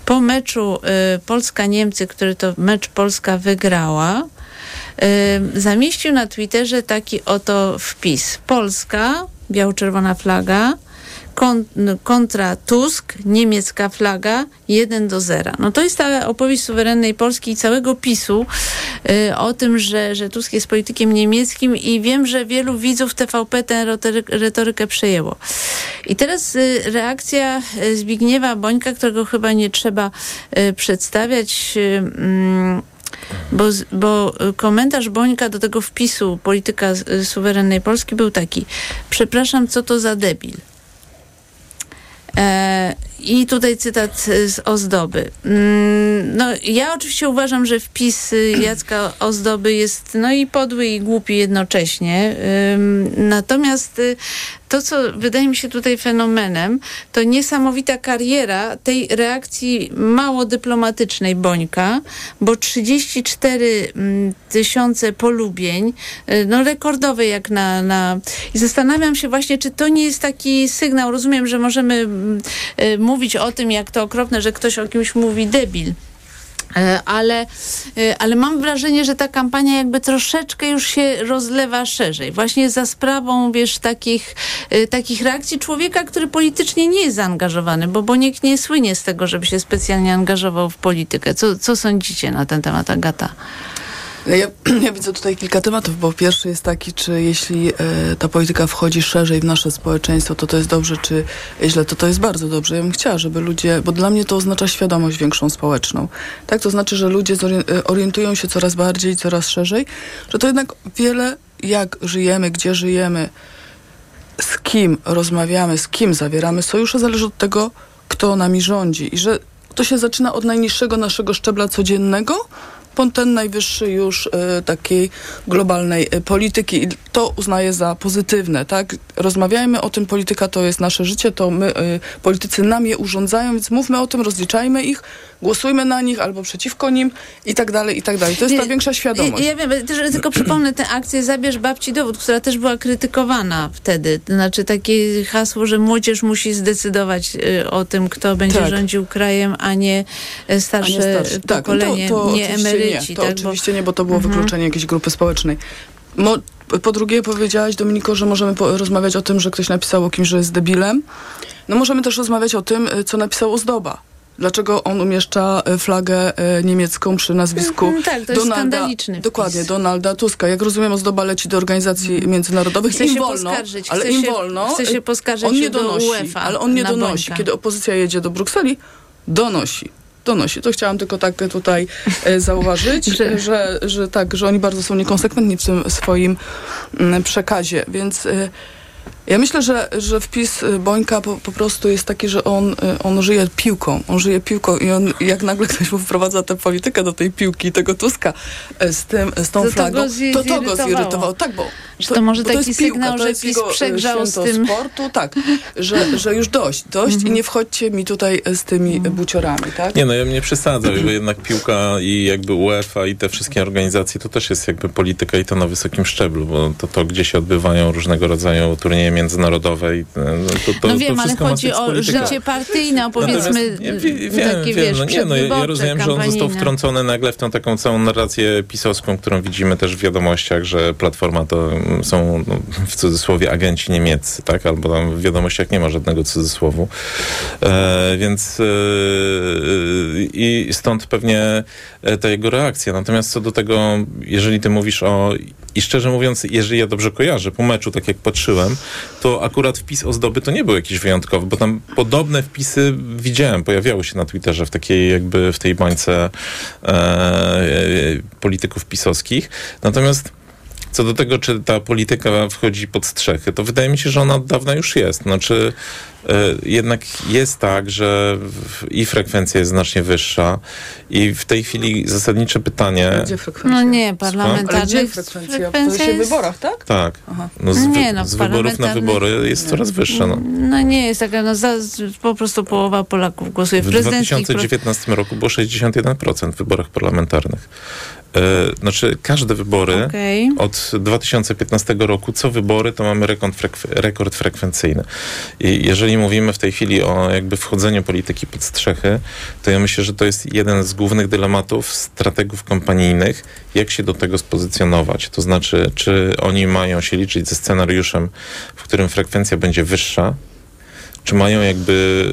Speaker 10: po meczu Polska-Niemcy, który to mecz Polska wygrała, zamieścił na Twitterze taki oto wpis. Polska, biało-czerwona flaga, kontra Tusk, niemiecka flaga, 1 do 0. No to jest ta opowieść suwerennej Polski i całego PiSu y, o tym, że, że Tusk jest politykiem niemieckim i wiem, że wielu widzów TVP tę retorykę przejęło. I teraz y, reakcja y, Zbigniewa Bońka, którego chyba nie trzeba y, przedstawiać, y, bo, bo komentarz Bońka do tego wpisu polityka suwerennej Polski był taki. Przepraszam, co to za debil? E, I tutaj cytat z Ozdoby. Mm, no, ja oczywiście uważam, że wpis Jacka Ozdoby jest no i podły i głupi jednocześnie. Natomiast y, to, co wydaje mi się tutaj fenomenem, to niesamowita kariera tej reakcji mało dyplomatycznej Bońka, bo 34 mm, tysiące polubień, y, no rekordowe jak na, na... I zastanawiam się właśnie, czy to nie jest taki sygnał, rozumiem, że możemy mm, y, mówić o tym, jak to okropne, że ktoś o kimś mówi debil. E, ale, e, ale mam wrażenie, że ta kampania jakby troszeczkę już się rozlewa szerzej. Właśnie za sprawą, wiesz, takich, e, takich reakcji człowieka, który politycznie nie jest zaangażowany, bo, bo nikt nie słynie z tego, żeby się specjalnie angażował w politykę. Co, co sądzicie na ten temat, Agata?
Speaker 26: Ja, <clears throat> ja, widzę tutaj kilka tematów, bo pierwszy jest taki, czy jeśli e, ta polityka wchodzi szerzej w nasze społeczeństwo, to to jest dobrze, czy źle, to to jest bardzo dobrze. Ja bym chciała, żeby ludzie, bo dla mnie to oznacza świadomość większą społeczną. Tak, to znaczy, że ludzie e, orientują się coraz bardziej, coraz szerzej, że to jednak wiele, jak żyjemy, gdzie żyjemy, z kim rozmawiamy, z kim zawieramy sojusze, zależy od tego, kto nami rządzi i że to się zaczyna od najniższego naszego szczebla codziennego, ten najwyższy już y, takiej globalnej y, polityki. I to uznaję za pozytywne, tak? Rozmawiajmy o tym, polityka to jest nasze życie, to my, y, politycy nam je urządzają, więc mówmy o tym, rozliczajmy ich, głosujmy na nich albo przeciwko nim i tak dalej, i tak dalej. To jest ta większa świadomość.
Speaker 10: Ja, ja wiem, też, tylko przypomnę tę akcję Zabierz babci dowód, która też była krytykowana wtedy. To znaczy takie hasło, że młodzież musi zdecydować o tym, kto będzie tak. rządził krajem, a nie starsze, a nie starsze. pokolenie, tak, no to, to nie emeryci.
Speaker 26: Nie, to
Speaker 10: tak,
Speaker 26: oczywiście bo... nie, bo to było mhm. wykluczenie jakiejś grupy społecznej. Mo po drugie powiedziałaś, Dominiko, że możemy rozmawiać o tym, że ktoś napisał o kimś, że jest debilem. No możemy też rozmawiać o tym, co napisał Ozdoba Dlaczego on umieszcza e, flagę e, niemiecką przy nazwisku
Speaker 10: mm, tak, to
Speaker 26: Donalda,
Speaker 10: skandaliczny
Speaker 26: Dokładnie, Donalda Tuska. Jak rozumiem, ozdoba leci do organizacji mm. międzynarodowych.
Speaker 10: Chce
Speaker 26: im
Speaker 10: się
Speaker 26: wolno,
Speaker 10: poskarżyć.
Speaker 26: ale
Speaker 10: chce
Speaker 26: im
Speaker 10: się,
Speaker 26: wolno.
Speaker 10: Chce się poskarżyć
Speaker 26: on nie donosi,
Speaker 10: UEFA
Speaker 26: ale on nie donosi. Bońka. Kiedy opozycja jedzie do Brukseli, donosi donosi. To chciałam tylko tak tutaj e, zauważyć, <laughs> że, że, że tak, że oni bardzo są niekonsekwentni w tym swoim mm, przekazie, więc... E, Ja myślę, że, że wpis y, Bońka po, po prostu jest taki, że on, y, on żyje piłką. On żyje piłką i on, jak nagle ktoś mu wprowadza tę politykę do tej piłki, tego Tuska y, z, tym, z tą
Speaker 10: To to
Speaker 26: flagą, to to go
Speaker 10: zirytowało.
Speaker 26: Tak, bo
Speaker 10: Że to może
Speaker 26: bo
Speaker 10: taki
Speaker 26: jest piłka,
Speaker 10: sygnał,
Speaker 26: to
Speaker 10: że
Speaker 26: jest
Speaker 10: PiS
Speaker 26: y,
Speaker 10: przegrzał z tym.
Speaker 26: sportu, tak, że, że już dość, dość
Speaker 10: Mhm.
Speaker 26: i nie wchodźcie mi tutaj z tymi buciorami, tak?
Speaker 27: Nie no, ja bym nie przesadzał, bo jednak piłka i jakby UEFA i te wszystkie organizacje to też jest jakby polityka i to na wysokim szczeblu, bo to, to gdzie się odbywają różnego rodzaju turnieje międzynarodowe i e, no, to, to,
Speaker 10: no wiem, ale chodzi o życie partyjne, opowiedzmy
Speaker 27: Natomiast ja wie- wiem,
Speaker 10: takie,
Speaker 27: wiem,
Speaker 10: wiesz,
Speaker 27: no nie, no, ja, rozumiem, że on został wtrącony nagle w tą taką całą narrację pisowską, którą widzimy też w wiadomościach, że Platforma to są no, w cudzysłowie agenci niemieccy, tak? Albo tam w wiadomościach nie ma żadnego cudzysłowu. E, więc e, i stąd pewnie e, ta jego reakcja. Natomiast co do tego, jeżeli ty mówisz o i szczerze mówiąc, jeżeli ja dobrze kojarzę, po meczu, tak jak patrzyłem, to akurat wpis ozdoby to nie był jakiś wyjątkowy, bo tam podobne wpisy widziałem, pojawiały się na Twitterze w takiej jakby w tej bańce e, e, polityków pisowskich. Natomiast co do tego, czy ta polityka wchodzi pod strzechy, to wydaje mi się, że ona od dawna już jest. Znaczy, e, jednak jest tak, że w, i frekwencja jest znacznie wyższa i w tej chwili zasadnicze pytanie...
Speaker 26: Gdzie frekwencja?
Speaker 10: No nie,
Speaker 26: Ale
Speaker 10: parlamentarnych
Speaker 26: gdzie frekwencja? To
Speaker 10: frekwencja
Speaker 26: w
Speaker 10: jest-
Speaker 26: wyborach, tak?
Speaker 27: Tak.
Speaker 26: Aha.
Speaker 27: No z, wy-
Speaker 10: Nie, no,
Speaker 27: z wyborów na wybory jest coraz wyższa. No.
Speaker 10: No nie jest taka, no za, po prostu połowa Polaków głosuje w,
Speaker 27: W
Speaker 10: prezydenckich.
Speaker 27: 2019 roku było 61% w wyborach parlamentarnych. E, znaczy, każde wybory
Speaker 10: Okej.
Speaker 27: od 2015 roku, co wybory, to mamy rekord, frek- rekord frekwencyjny. I jeżeli mówimy w tej chwili o jakby wchodzeniu polityki pod strzechy, to ja myślę, że to jest jeden z głównych dylematów strategów kampanijnych, jak się do tego spozycjonować. To znaczy, czy oni mają się liczyć ze scenariuszem, w którym frekwencja będzie wyższa, czy mają jakby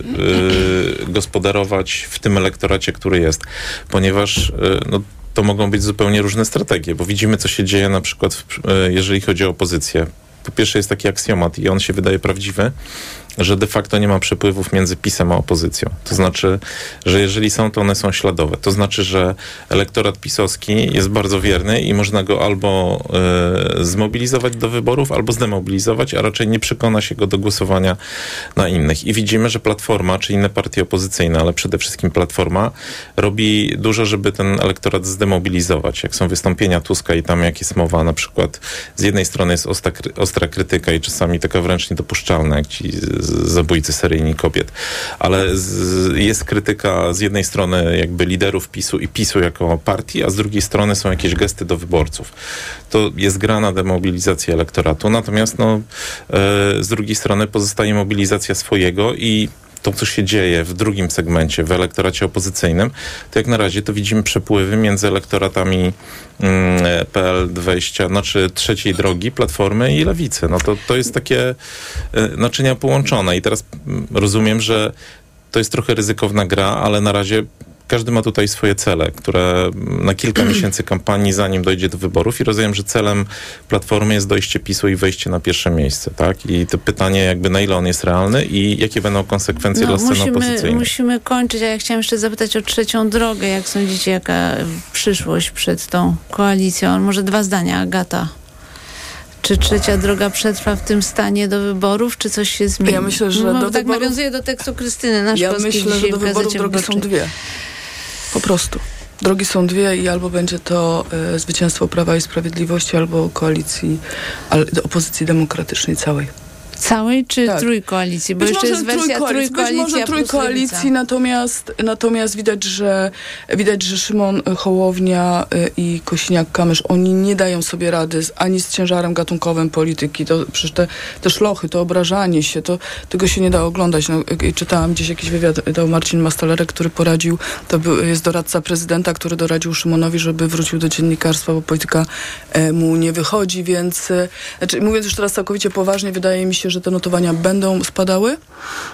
Speaker 27: y, gospodarować w tym elektoracie, który jest. Ponieważ y, no, to mogą być zupełnie różne strategie, bo widzimy, co się dzieje na przykład, y, jeżeli chodzi o opozycję. Po pierwsze jest taki aksjomat i on się wydaje prawdziwy, że de facto nie ma przepływów między PiSem a opozycją. To znaczy, że jeżeli są, to one są śladowe. To znaczy, że elektorat pisowski jest bardzo wierny i można go albo e, zmobilizować do wyborów, albo zdemobilizować, a raczej nie przekona się go do głosowania na innych. I widzimy, że Platforma, czy inne partie opozycyjne, ale przede wszystkim Platforma, robi dużo, żeby ten elektorat zdemobilizować. Jak są wystąpienia Tuska i tam jak jest mowa, na przykład z jednej strony jest ostra, ostra krytyka i czasami taka wręcz niedopuszczalna, jak ci zabójcy seryjni kobiet, ale z, jest krytyka z jednej strony jakby liderów PiSu i PiSu jako partii, a z drugiej strony są jakieś gesty do wyborców. To jest gra na demobilizację elektoratu, natomiast no, e, z drugiej strony pozostaje mobilizacja swojego i to, co się dzieje w drugim segmencie, w elektoracie opozycyjnym, to jak na razie to widzimy przepływy między elektoratami mm, PL20, znaczy trzeciej drogi, Platformy i Lewicy. No to, to jest takie e, naczynia połączone i teraz mm, rozumiem, że to jest trochę ryzykowna gra, ale na razie każdy ma tutaj swoje cele, które na kilka <clears throat> miesięcy kampanii, zanim dojdzie do wyborów i rozumiem, że celem Platformy jest dojście PiSu i wejście na pierwsze miejsce, tak? I to pytanie jakby na ile on jest realny i jakie będą konsekwencje dla sceny
Speaker 10: No, musimy,
Speaker 27: opozycyjnej.
Speaker 10: musimy kończyć, a ja chciałam jeszcze zapytać o trzecią drogę. Jak sądzicie, jaka przyszłość przed tą koalicją? Może dwa zdania, Agata. Czy trzecia droga przetrwa w tym stanie do wyborów, czy coś się zmieni?
Speaker 26: Ja myślę, że
Speaker 10: no,
Speaker 26: do
Speaker 10: tak
Speaker 26: wyborów-
Speaker 10: nawiązuję do tekstu Krystyny nasz
Speaker 26: Ja myślę, że do wyborów drogi są dwie. Po prostu. Drogi są dwie i albo będzie to e, zwycięstwo Prawa i Sprawiedliwości, albo koalicji, ale, opozycji demokratycznej całej.
Speaker 10: Całej czy
Speaker 26: Tak.
Speaker 10: trójkoalicji? Bo
Speaker 26: Być
Speaker 10: jeszcze jest wersja
Speaker 26: trójkoalicji, być może trójkoalicji, natomiast, natomiast widać, że widać, że Szymon Hołownia y, i Kosiniak-Kamysz, oni nie dają sobie rady z, ani z ciężarem gatunkowym polityki. To przecież te, te szlochy, to obrażanie się, to tego się nie da oglądać. No, y, czytałam gdzieś jakiś wywiad, dał Marcin Mastalerek, który poradził, to był, jest doradca prezydenta, który doradził Szymonowi, żeby wrócił do dziennikarstwa, bo polityka e, mu nie wychodzi, więc znaczy, mówiąc już teraz całkowicie poważnie, wydaje mi się, że te notowania będą spadały,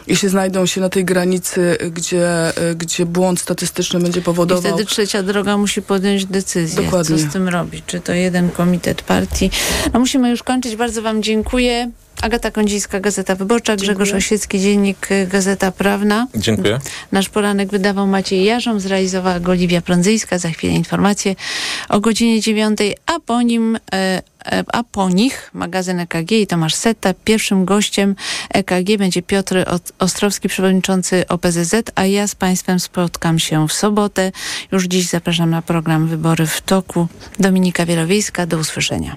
Speaker 26: jeśli znajdą się na tej granicy, gdzie, e, gdzie błąd statystyczny będzie
Speaker 10: I
Speaker 26: powodował.
Speaker 10: wtedy trzecia droga musi podjąć decyzję,
Speaker 26: Dokładnie.
Speaker 10: co z tym robić. Czy to jeden komitet partii. No musimy już kończyć. Bardzo wam dziękuję. Agata Kondzińska, Gazeta Wyborcza, Grzegorz Osiecki, Dziennik Gazeta Prawna.
Speaker 27: Dziękuję.
Speaker 10: Nasz poranek wydawał Maciej Jarzą, zrealizowała go Liwia Prądzyjska. Za chwilę informacje o godzinie dziewiątej, a po nim... E, e, a po nich magazyn EKG i Tomasz Setta. Pierwszym gościem EKG będzie Piotr Ot- Ostrowski, przewodniczący OPZZ, a ja z Państwem spotkam się w sobotę. Już dziś zapraszam na program Wybory w toku. Dominika Wielowiejska, do usłyszenia.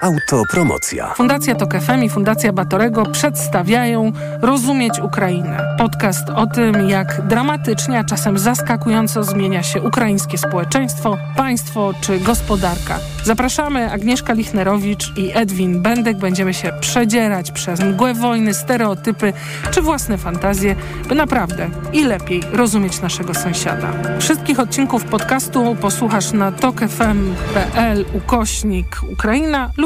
Speaker 8: Autopromocja.
Speaker 34: Fundacja Tok FM i Fundacja Batorego przedstawiają Rozumieć Ukrainę. Podcast o tym, jak dramatycznie, a czasem zaskakująco zmienia się ukraińskie społeczeństwo, państwo czy gospodarka. Zapraszamy Agnieszka Lichnerowicz i Edwin Bendek. Będziemy się przedzierać przez mgłę wojny, stereotypy czy własne fantazje, by naprawdę i lepiej rozumieć naszego sąsiada. Wszystkich odcinków podcastu posłuchasz na tokefm.pl ukośnik Ukraina lub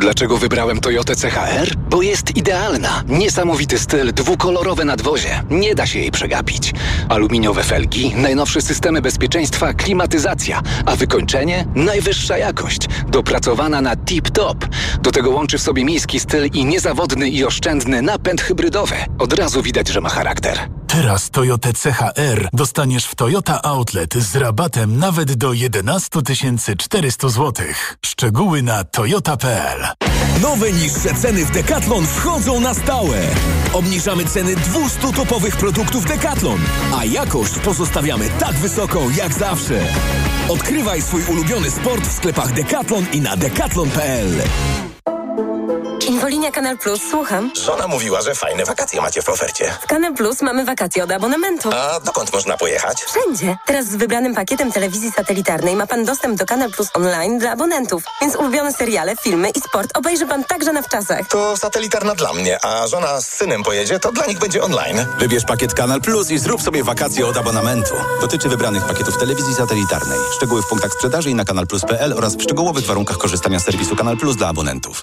Speaker 29: Dlaczego wybrałem Toyotę CHR? Bo jest idealna. Niesamowity styl, dwukolorowe nadwozie. Nie da się jej przegapić. Aluminiowe felgi, najnowsze systemy bezpieczeństwa, klimatyzacja, a wykończenie? Najwyższa jakość. Dopracowana na tip-top. Do tego łączy w sobie miejski styl i niezawodny i oszczędny napęd hybrydowy. Od razu widać, że ma charakter.
Speaker 21: Teraz Toyota CHR dostaniesz w Toyota Outlet z rabatem nawet do 11 400 zł. Szczegóły na toyota.pl.
Speaker 19: Nowe niższe ceny w Decathlon wchodzą na stałe. Obniżamy ceny 200 topowych produktów Decathlon, a jakość pozostawiamy tak wysoką jak zawsze. Odkrywaj swój ulubiony sport w sklepach Decathlon i na decathlon.pl.
Speaker 35: Infolinia Kanal Plus, słucham.
Speaker 36: Żona mówiła, że fajne wakacje macie w ofercie.
Speaker 35: W Kanal Plus mamy wakacje od abonamentu.
Speaker 36: A dokąd można pojechać?
Speaker 35: Wszędzie. Teraz z wybranym pakietem telewizji satelitarnej ma pan dostęp do Kanal Plus online dla abonentów. Więc ulubione seriale, filmy i sport obejrzy pan także na wczasach.
Speaker 36: To satelitarna dla mnie, a żona z synem pojedzie, to dla nich będzie online.
Speaker 37: Wybierz pakiet Kanal Plus i zrób sobie wakacje od abonamentu. Dotyczy wybranych pakietów telewizji satelitarnej. Szczegóły w punktach sprzedaży i na kanalplus.pl oraz w szczegółowych warunkach korzystania z serwisu Kanal Plus dla abonentów.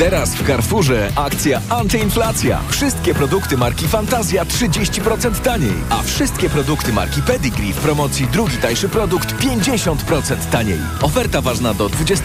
Speaker 38: Teraz w Carrefourze akcja antyinflacja. Wszystkie produkty marki Fantazja 30% taniej, a wszystkie produkty marki Pedigree w promocji drugi tańszy produkt 50% taniej. Oferta ważna do 25